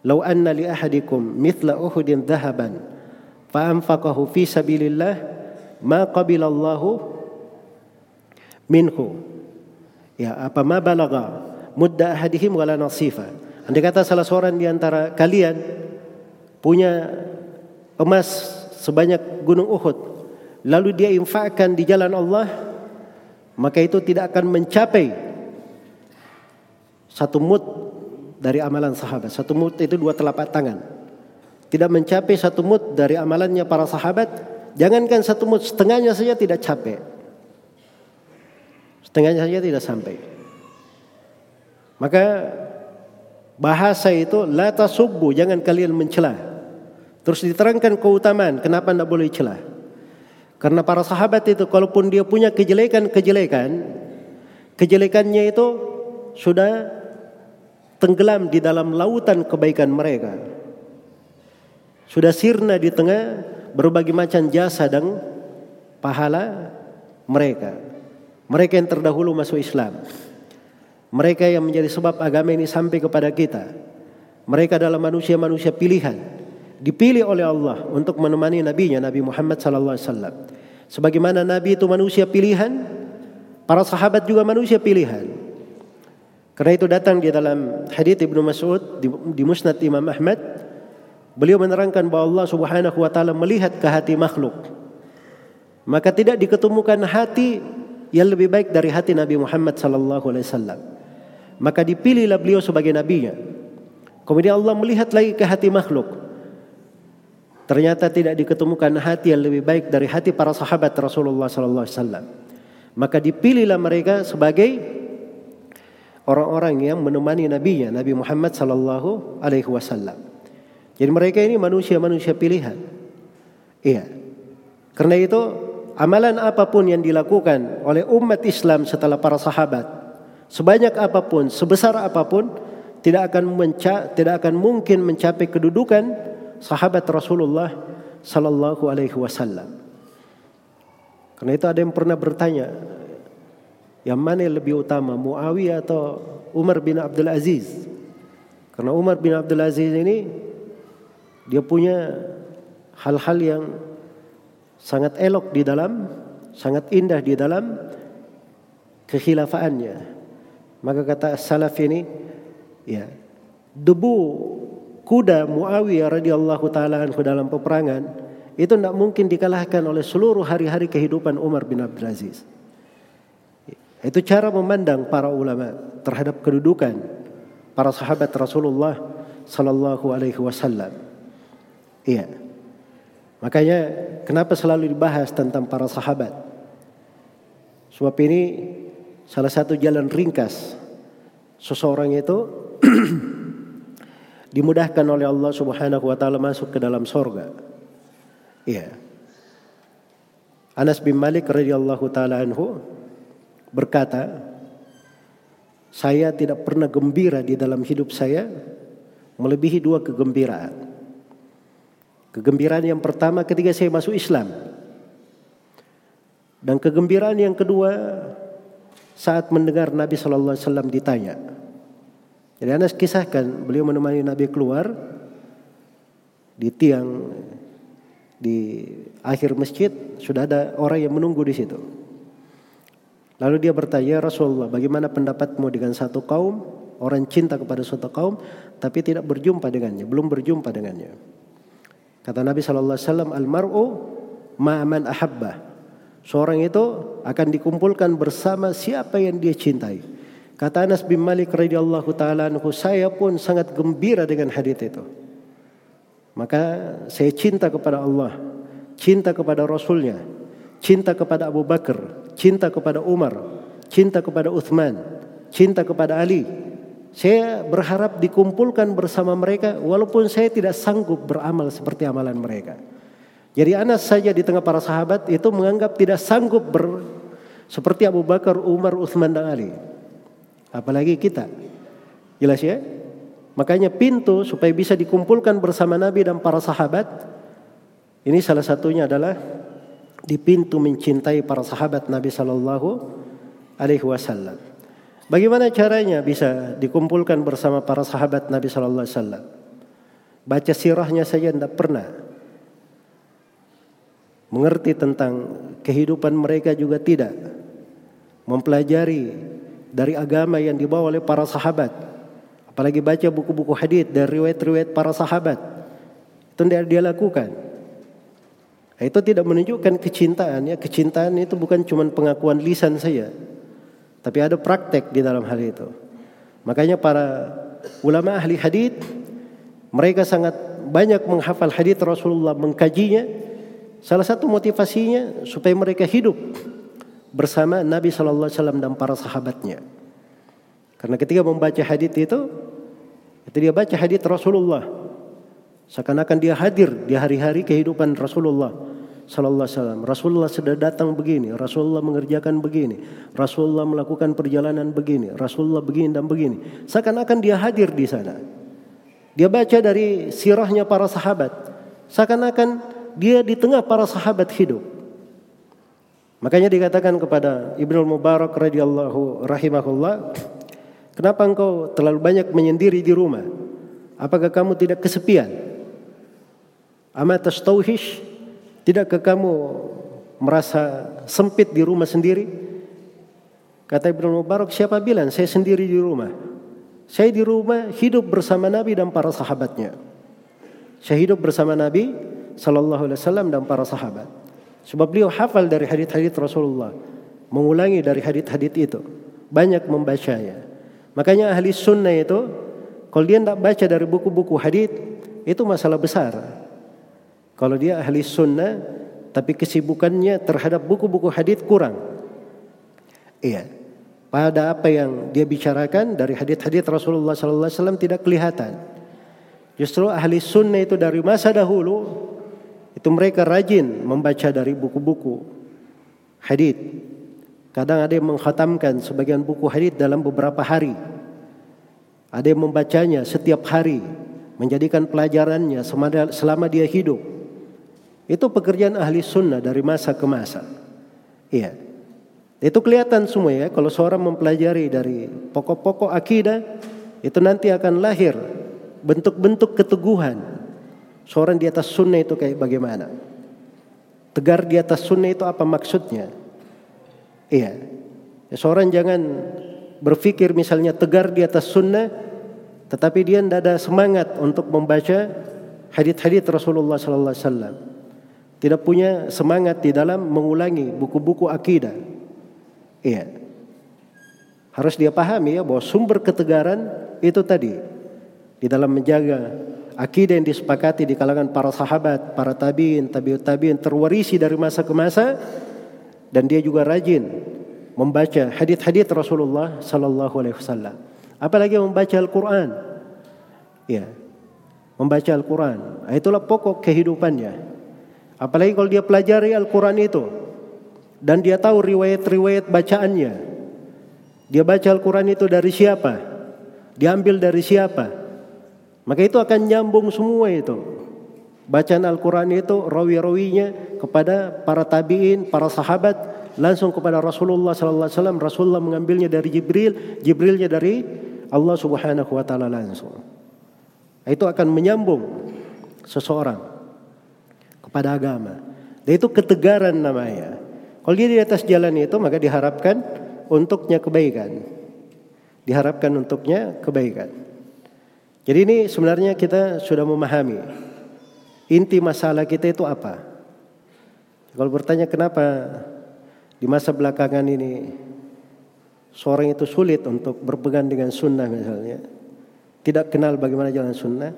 Lau anna li ahadikum mithla Uhudin dhahaban fa anfaqahu fi sabilillah ma qabilallahu minhu. Ya, apa ma balagha mudda ahadihim wala nasifa. Andai kata salah seorang di antara kalian punya emas sebanyak gunung Uhud, lalu dia infakkan di jalan Allah, maka itu tidak akan mencapai satu mud dari amalan sahabat. Satu mud itu dua telapak tangan. Tidak mencapai satu mud dari amalannya para sahabat. Jangankan satu mud, setengahnya saja tidak capek. Setengahnya saja tidak sampai. Maka bahasa itu la tasubbu, jangan kalian mencela. Terus diterangkan keutamaan kenapa tidak boleh celah. Karena para sahabat itu kalaupun dia punya kejelekan-kejelekan, kejelekannya itu sudah tenggelam di dalam lautan kebaikan mereka. Sudah sirna di tengah berbagai macam jasa dan pahala mereka. Mereka yang terdahulu masuk Islam. Mereka yang menjadi sebab agama ini sampai kepada kita. Mereka adalah manusia-manusia pilihan. Dipilih oleh Allah untuk menemani nabinya Nabi Muhammad sallallahu wasallam. Sebagaimana nabi itu manusia pilihan, para sahabat juga manusia pilihan. Karena itu datang di dalam hadits Ibnu Mas'ud di, di Musnad Imam Ahmad, beliau menerangkan bahwa Allah Subhanahu wa taala melihat ke hati makhluk. Maka tidak diketemukan hati yang lebih baik dari hati Nabi Muhammad sallallahu alaihi wasallam. Maka dipilihlah beliau sebagai nabinya. Kemudian Allah melihat lagi ke hati makhluk. Ternyata tidak diketemukan hati yang lebih baik dari hati para sahabat Rasulullah sallallahu alaihi wasallam. Maka dipilihlah mereka sebagai orang-orang yang menemani nabinya Nabi Muhammad sallallahu alaihi wasallam. Jadi mereka ini manusia-manusia pilihan. Iya. Karena itu amalan apa pun yang dilakukan oleh umat Islam setelah para sahabat, sebanyak apa pun, sebesar apa pun, tidak akan menca tidak akan mungkin mencapai kedudukan sahabat Rasulullah sallallahu alaihi wasallam. Karena itu ada yang pernah bertanya, yang mana yang lebih utama Muawiyah atau Umar bin Abdul Aziz karena Umar bin Abdul Aziz ini dia punya hal-hal yang sangat elok di dalam sangat indah di dalam kekhilafaannya maka kata salaf ini ya debu kuda Muawiyah radhiyallahu taala anhu dalam peperangan itu tidak mungkin dikalahkan oleh seluruh hari-hari kehidupan Umar bin Abdul Aziz. Itu cara memandang para ulama terhadap kedudukan para sahabat Rasulullah sallallahu alaihi wasallam. Iya. Makanya kenapa selalu dibahas tentang para sahabat? Sebab ini salah satu jalan ringkas seseorang itu [clears throat] dimudahkan oleh Allah Subhanahu wa taala masuk ke dalam sorga. Iya. Anas bin Malik radhiyallahu taala anhu berkata, saya tidak pernah gembira di dalam hidup saya melebihi dua kegembiraan. Kegembiraan yang pertama ketika saya masuk Islam. Dan kegembiraan yang kedua saat mendengar Nabi Shallallahu Alaihi Wasallam ditanya. Jadi Anas kisahkan beliau menemani Nabi keluar di tiang di akhir masjid sudah ada orang yang menunggu di situ. Lalu dia bertanya, Rasulullah, bagaimana pendapatmu dengan satu kaum, orang cinta kepada suatu kaum, tapi tidak berjumpa dengannya, belum berjumpa dengannya. Kata Nabi Shallallahu Alaihi Wasallam, almaru ma'aman ahabbah. Seorang itu akan dikumpulkan bersama siapa yang dia cintai. Kata Anas bin Malik radhiyallahu taala anhu, saya pun sangat gembira dengan hadits itu. Maka saya cinta kepada Allah, cinta kepada Rasulnya, cinta kepada Abu Bakar, cinta kepada Umar, cinta kepada Uthman, cinta kepada Ali. Saya berharap dikumpulkan bersama mereka walaupun saya tidak sanggup beramal seperti amalan mereka. Jadi Anas saja di tengah para sahabat itu menganggap tidak sanggup ber, seperti Abu Bakar, Umar, Uthman dan Ali. Apalagi kita. Jelas ya? Makanya pintu supaya bisa dikumpulkan bersama Nabi dan para sahabat ini salah satunya adalah di pintu mencintai para sahabat Nabi Shallallahu Alaihi Wasallam. Bagaimana caranya bisa dikumpulkan bersama para sahabat Nabi Shallallahu Alaihi Wasallam? Baca sirahnya saja tidak pernah. mengerti tentang kehidupan mereka juga tidak, mempelajari dari agama yang dibawa oleh para sahabat, apalagi baca buku-buku hadis dari riwayat-riwayat para sahabat, itu tidak dia lakukan. Itu tidak menunjukkan kecintaan ya, kecintaan itu bukan cuma pengakuan lisan saja, tapi ada praktek di dalam hal itu. Makanya para ulama ahli hadis mereka sangat banyak menghafal hadis Rasulullah, mengkajinya. Salah satu motivasinya supaya mereka hidup bersama Nabi Shallallahu Alaihi Wasallam dan para sahabatnya. Karena ketika membaca hadis itu, itu dia baca hadis Rasulullah. Seakan-akan dia hadir di hari-hari kehidupan Rasulullah Sallallahu Alaihi Wasallam. Rasulullah sudah datang begini, Rasulullah mengerjakan begini, Rasulullah melakukan perjalanan begini, Rasulullah begini dan begini. Seakan-akan dia hadir di sana. Dia baca dari sirahnya para sahabat. Seakan-akan dia di tengah para sahabat hidup. Makanya dikatakan kepada Ibnu Mubarak radhiyallahu rahimahullah, "Kenapa engkau terlalu banyak menyendiri di rumah? Apakah kamu tidak kesepian? Amat tastauhish? Tidakkah kamu merasa sempit di rumah sendiri?" Kata Ibnu Mubarak, "Siapa bilang saya sendiri di rumah?" Saya di rumah hidup bersama Nabi dan para sahabatnya. Saya hidup bersama Nabi Sallallahu Alaihi Wasallam dan para sahabat. Sebab beliau hafal dari hadits-hadits Rasulullah, mengulangi dari hadits-hadits itu, banyak membacanya. Makanya ahli sunnah itu, kalau dia tidak baca dari buku-buku hadits, itu masalah besar. Kalau dia ahli sunnah, tapi kesibukannya terhadap buku-buku hadits kurang. Iya pada apa yang dia bicarakan dari hadis-hadis Rasulullah wasallam tidak kelihatan. Justru ahli sunnah itu dari masa dahulu itu mereka rajin membaca dari buku-buku hadis. Kadang ada yang menghatamkan sebagian buku hadis dalam beberapa hari. Ada yang membacanya setiap hari, menjadikan pelajarannya selama dia hidup. Itu pekerjaan ahli sunnah dari masa ke masa. Iya. Itu kelihatan semua ya kalau seorang mempelajari dari pokok-pokok akidah itu nanti akan lahir bentuk-bentuk keteguhan. Seorang di atas sunnah itu kayak bagaimana? Tegar di atas sunnah itu apa maksudnya? Iya. Ya, seorang jangan berpikir misalnya tegar di atas sunnah tetapi dia tidak ada semangat untuk membaca hadis-hadis Rasulullah sallallahu alaihi wasallam. Tidak punya semangat di dalam mengulangi buku-buku akidah Iya. Harus dia pahami ya bahwa sumber ketegaran itu tadi di dalam menjaga akidah yang disepakati di kalangan para sahabat, para tabiin, tabiut tabiin terwarisi dari masa ke masa dan dia juga rajin membaca hadis-hadis Rasulullah sallallahu alaihi wasallam. Apalagi membaca Al-Qur'an. Ya. Membaca Al-Qur'an. Itulah pokok kehidupannya. Apalagi kalau dia pelajari Al-Qur'an itu dan dia tahu riwayat-riwayat bacaannya. Dia baca Al-Quran itu dari siapa? Diambil dari siapa? Maka itu akan nyambung semua itu. Bacaan Al-Quran itu rawi-rawinya kepada para tabi'in, para sahabat, langsung kepada Rasulullah wasallam. Rasulullah mengambilnya dari Jibril, Jibrilnya dari Allah Subhanahu wa taala langsung. Itu akan menyambung seseorang kepada agama. Dan itu ketegaran namanya. Kalau dia di atas jalan itu maka diharapkan untuknya kebaikan. Diharapkan untuknya kebaikan. Jadi ini sebenarnya kita sudah memahami inti masalah kita itu apa. Kalau bertanya kenapa di masa belakangan ini seorang itu sulit untuk berpegang dengan sunnah misalnya. Tidak kenal bagaimana jalan sunnah.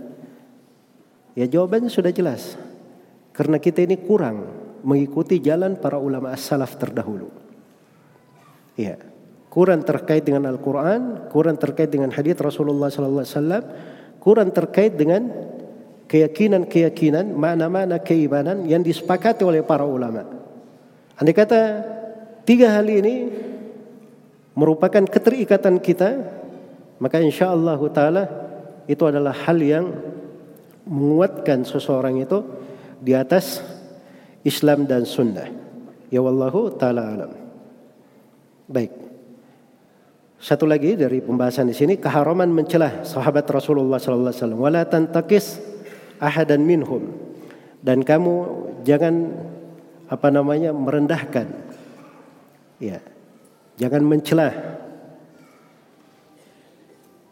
Ya jawabannya sudah jelas. Karena kita ini kurang mengikuti jalan para ulama as-salaf terdahulu. Ya. Kurang terkait dengan Al-Qur'an, kurang terkait dengan hadis Rasulullah sallallahu alaihi wasallam, kurang terkait dengan keyakinan-keyakinan, mana-mana keimanan yang disepakati oleh para ulama. Andai kata tiga hal ini merupakan keterikatan kita, maka insya Allah taala itu adalah hal yang menguatkan seseorang itu di atas Islam dan sunnah. Ya wallahu taala alam. Baik. Satu lagi dari pembahasan di sini keharaman mencelah sahabat Rasulullah sallallahu alaihi wasallam wala tantakis ahadan minhum dan kamu jangan apa namanya merendahkan. Ya. Jangan mencelah.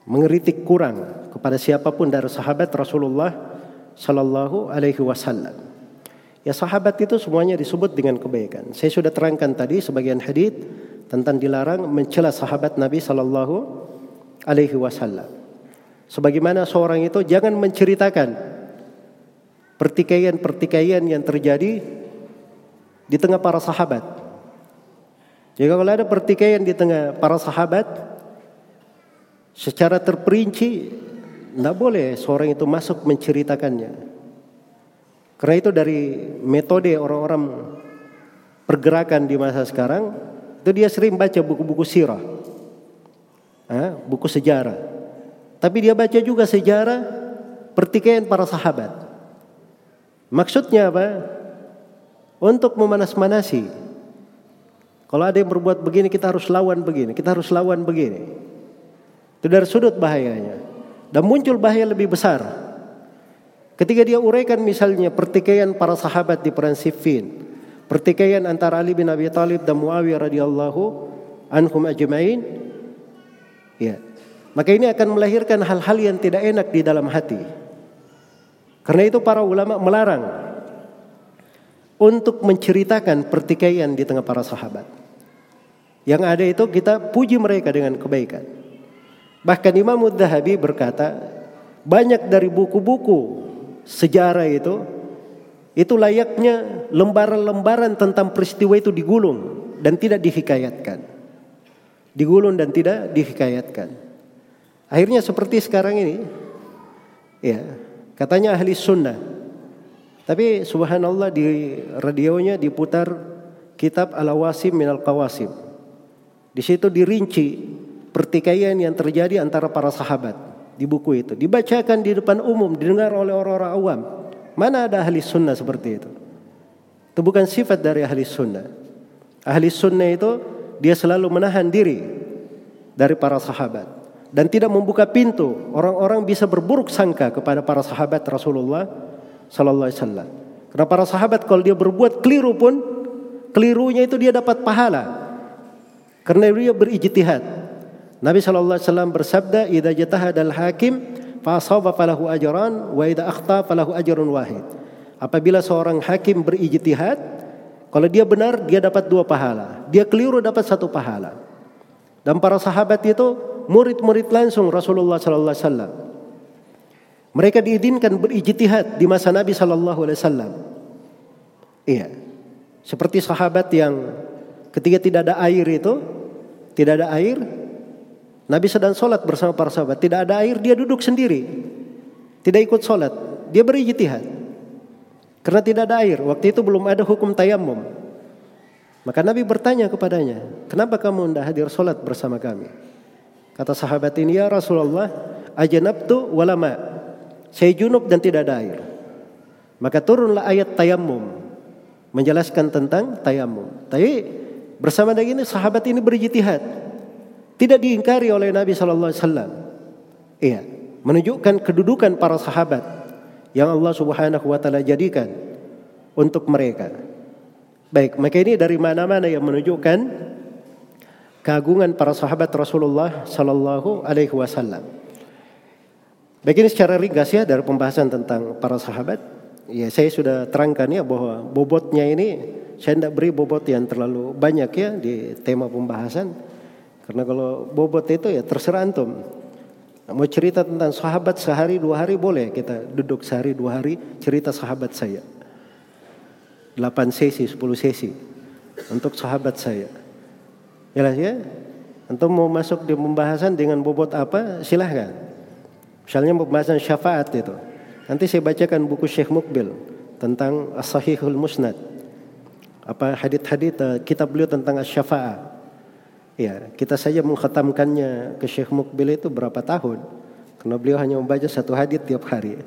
Mengeritik kurang kepada siapa pun dari sahabat Rasulullah sallallahu alaihi wasallam. Ya sahabat itu semuanya disebut dengan kebaikan. Saya sudah terangkan tadi sebagian hadis tentang dilarang mencela sahabat Nabi sallallahu alaihi wasallam. Sebagaimana seorang itu jangan menceritakan pertikaian-pertikaian yang terjadi di tengah para sahabat. Jika kalau ada pertikaian di tengah para sahabat secara terperinci tidak boleh seorang itu masuk menceritakannya. Karena itu dari metode orang-orang pergerakan di masa sekarang itu dia sering baca buku-buku sirah, buku sejarah. Tapi dia baca juga sejarah pertikaian para sahabat. Maksudnya apa? Untuk memanas-manasi. Kalau ada yang berbuat begini kita harus lawan begini, kita harus lawan begini. Itu dari sudut bahayanya. Dan muncul bahaya lebih besar. Ketika dia uraikan misalnya pertikaian para sahabat di perang Siffin, pertikaian antara Ali bin Abi Thalib dan Muawiyah radhiyallahu anhum ajma'in, ya, maka ini akan melahirkan hal-hal yang tidak enak di dalam hati. Karena itu para ulama melarang untuk menceritakan pertikaian di tengah para sahabat. Yang ada itu kita puji mereka dengan kebaikan. Bahkan Imam Mudhahabi berkata, banyak dari buku-buku sejarah itu itu layaknya lembaran-lembaran tentang peristiwa itu digulung dan tidak dihikayatkan. Digulung dan tidak dihikayatkan. Akhirnya seperti sekarang ini, ya katanya ahli sunnah. Tapi subhanallah di radionya diputar kitab Al-Awasim Minal Qawasim. Di situ dirinci pertikaian yang terjadi antara para sahabat di buku itu. Dibacakan di depan umum, didengar oleh orang-orang awam. Mana ada ahli sunnah seperti itu? Itu bukan sifat dari ahli sunnah. Ahli sunnah itu dia selalu menahan diri dari para sahabat dan tidak membuka pintu orang-orang bisa berburuk sangka kepada para sahabat Rasulullah sallallahu alaihi wasallam. Karena para sahabat kalau dia berbuat keliru pun kelirunya itu dia dapat pahala. Karena dia berijtihad. Nabi sallallahu alaihi wasallam bersabda, "Idza jatahadal hakim fa asaba falahu ajran wa idza akhta falahu ajrun wahid." Apabila seorang hakim berijtihad, kalau dia benar dia dapat dua pahala, dia keliru dapat satu pahala. Dan para sahabat itu murid-murid langsung Rasulullah sallallahu alaihi wasallam. Mereka diizinkan berijtihad di masa Nabi sallallahu alaihi wasallam. Iya. Seperti sahabat yang ketika tidak ada air itu, tidak ada air, Nabi sedang sholat bersama para sahabat. Tidak ada air, dia duduk sendiri. Tidak ikut sholat. Dia berijtihad. Karena tidak ada air. Waktu itu belum ada hukum tayamum. Maka Nabi bertanya kepadanya, kenapa kamu tidak hadir sholat bersama kami? Kata sahabat ini, ya Rasulullah, ajanabtu walama. Saya junub dan tidak ada air. Maka turunlah ayat tayamum. Menjelaskan tentang tayamum. Tapi bersama dengan ini sahabat ini berjitihad. Tidak diingkari oleh Nabi Sallallahu Alaihi Wasallam. Iya, menunjukkan kedudukan para sahabat yang Allah Subhanahu Wa Taala jadikan untuk mereka. Baik, maka ini dari mana-mana yang menunjukkan keagungan para sahabat Rasulullah Sallallahu Alaihi Wasallam. Baik ini secara ringkas ya dari pembahasan tentang para sahabat. Ya saya sudah terangkan ya bahwa bobotnya ini saya tidak beri bobot yang terlalu banyak ya di tema pembahasan. Karena kalau bobot itu ya terserah antum. Mau cerita tentang sahabat sehari dua hari boleh kita duduk sehari dua hari cerita sahabat saya. 8 sesi, 10 sesi untuk sahabat saya. Jelas ya? Untuk mau masuk di pembahasan dengan bobot apa silahkan. Misalnya pembahasan syafaat itu. Nanti saya bacakan buku Syekh Mukbil tentang As-Sahihul Musnad. Apa hadit-hadit uh, kitab beliau tentang as-syafa'ah. Ya, kita saja mengkhatamkannya ke Syekh Mukbil itu berapa tahun. Karena beliau hanya membaca satu hadit tiap hari.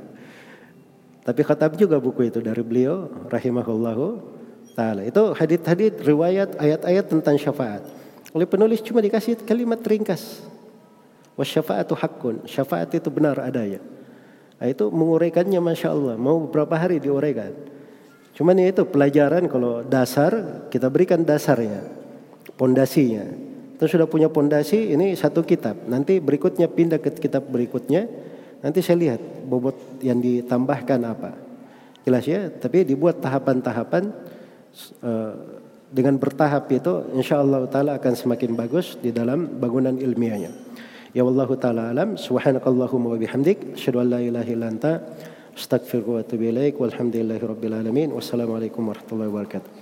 Tapi khatam juga buku itu dari beliau rahimahullahu taala. Itu hadit-hadit riwayat ayat-ayat tentang syafaat. Oleh penulis cuma dikasih kalimat ringkas. Wasyafa'atu hakun. Syafaat itu benar adanya. Nah, itu menguraikannya Masya Allah. Mau beberapa hari diuraikan. Cuman ya itu pelajaran kalau dasar kita berikan dasarnya, pondasinya. Kita sudah punya pondasi ini satu kitab. Nanti berikutnya pindah ke kitab berikutnya. Nanti saya lihat bobot yang ditambahkan apa. Jelas ya, tapi dibuat tahapan-tahapan uh, dengan bertahap itu insya Allah taala akan semakin bagus di dalam bangunan ilmiahnya. Ya Allah taala alam subhanakallahumma wa bihamdik asyhadu an la ilaha illa anta astaghfiruka wa atubu ilaik walhamdulillahi rabbil alamin wassalamu alaikum warahmatullahi wabarakatuh.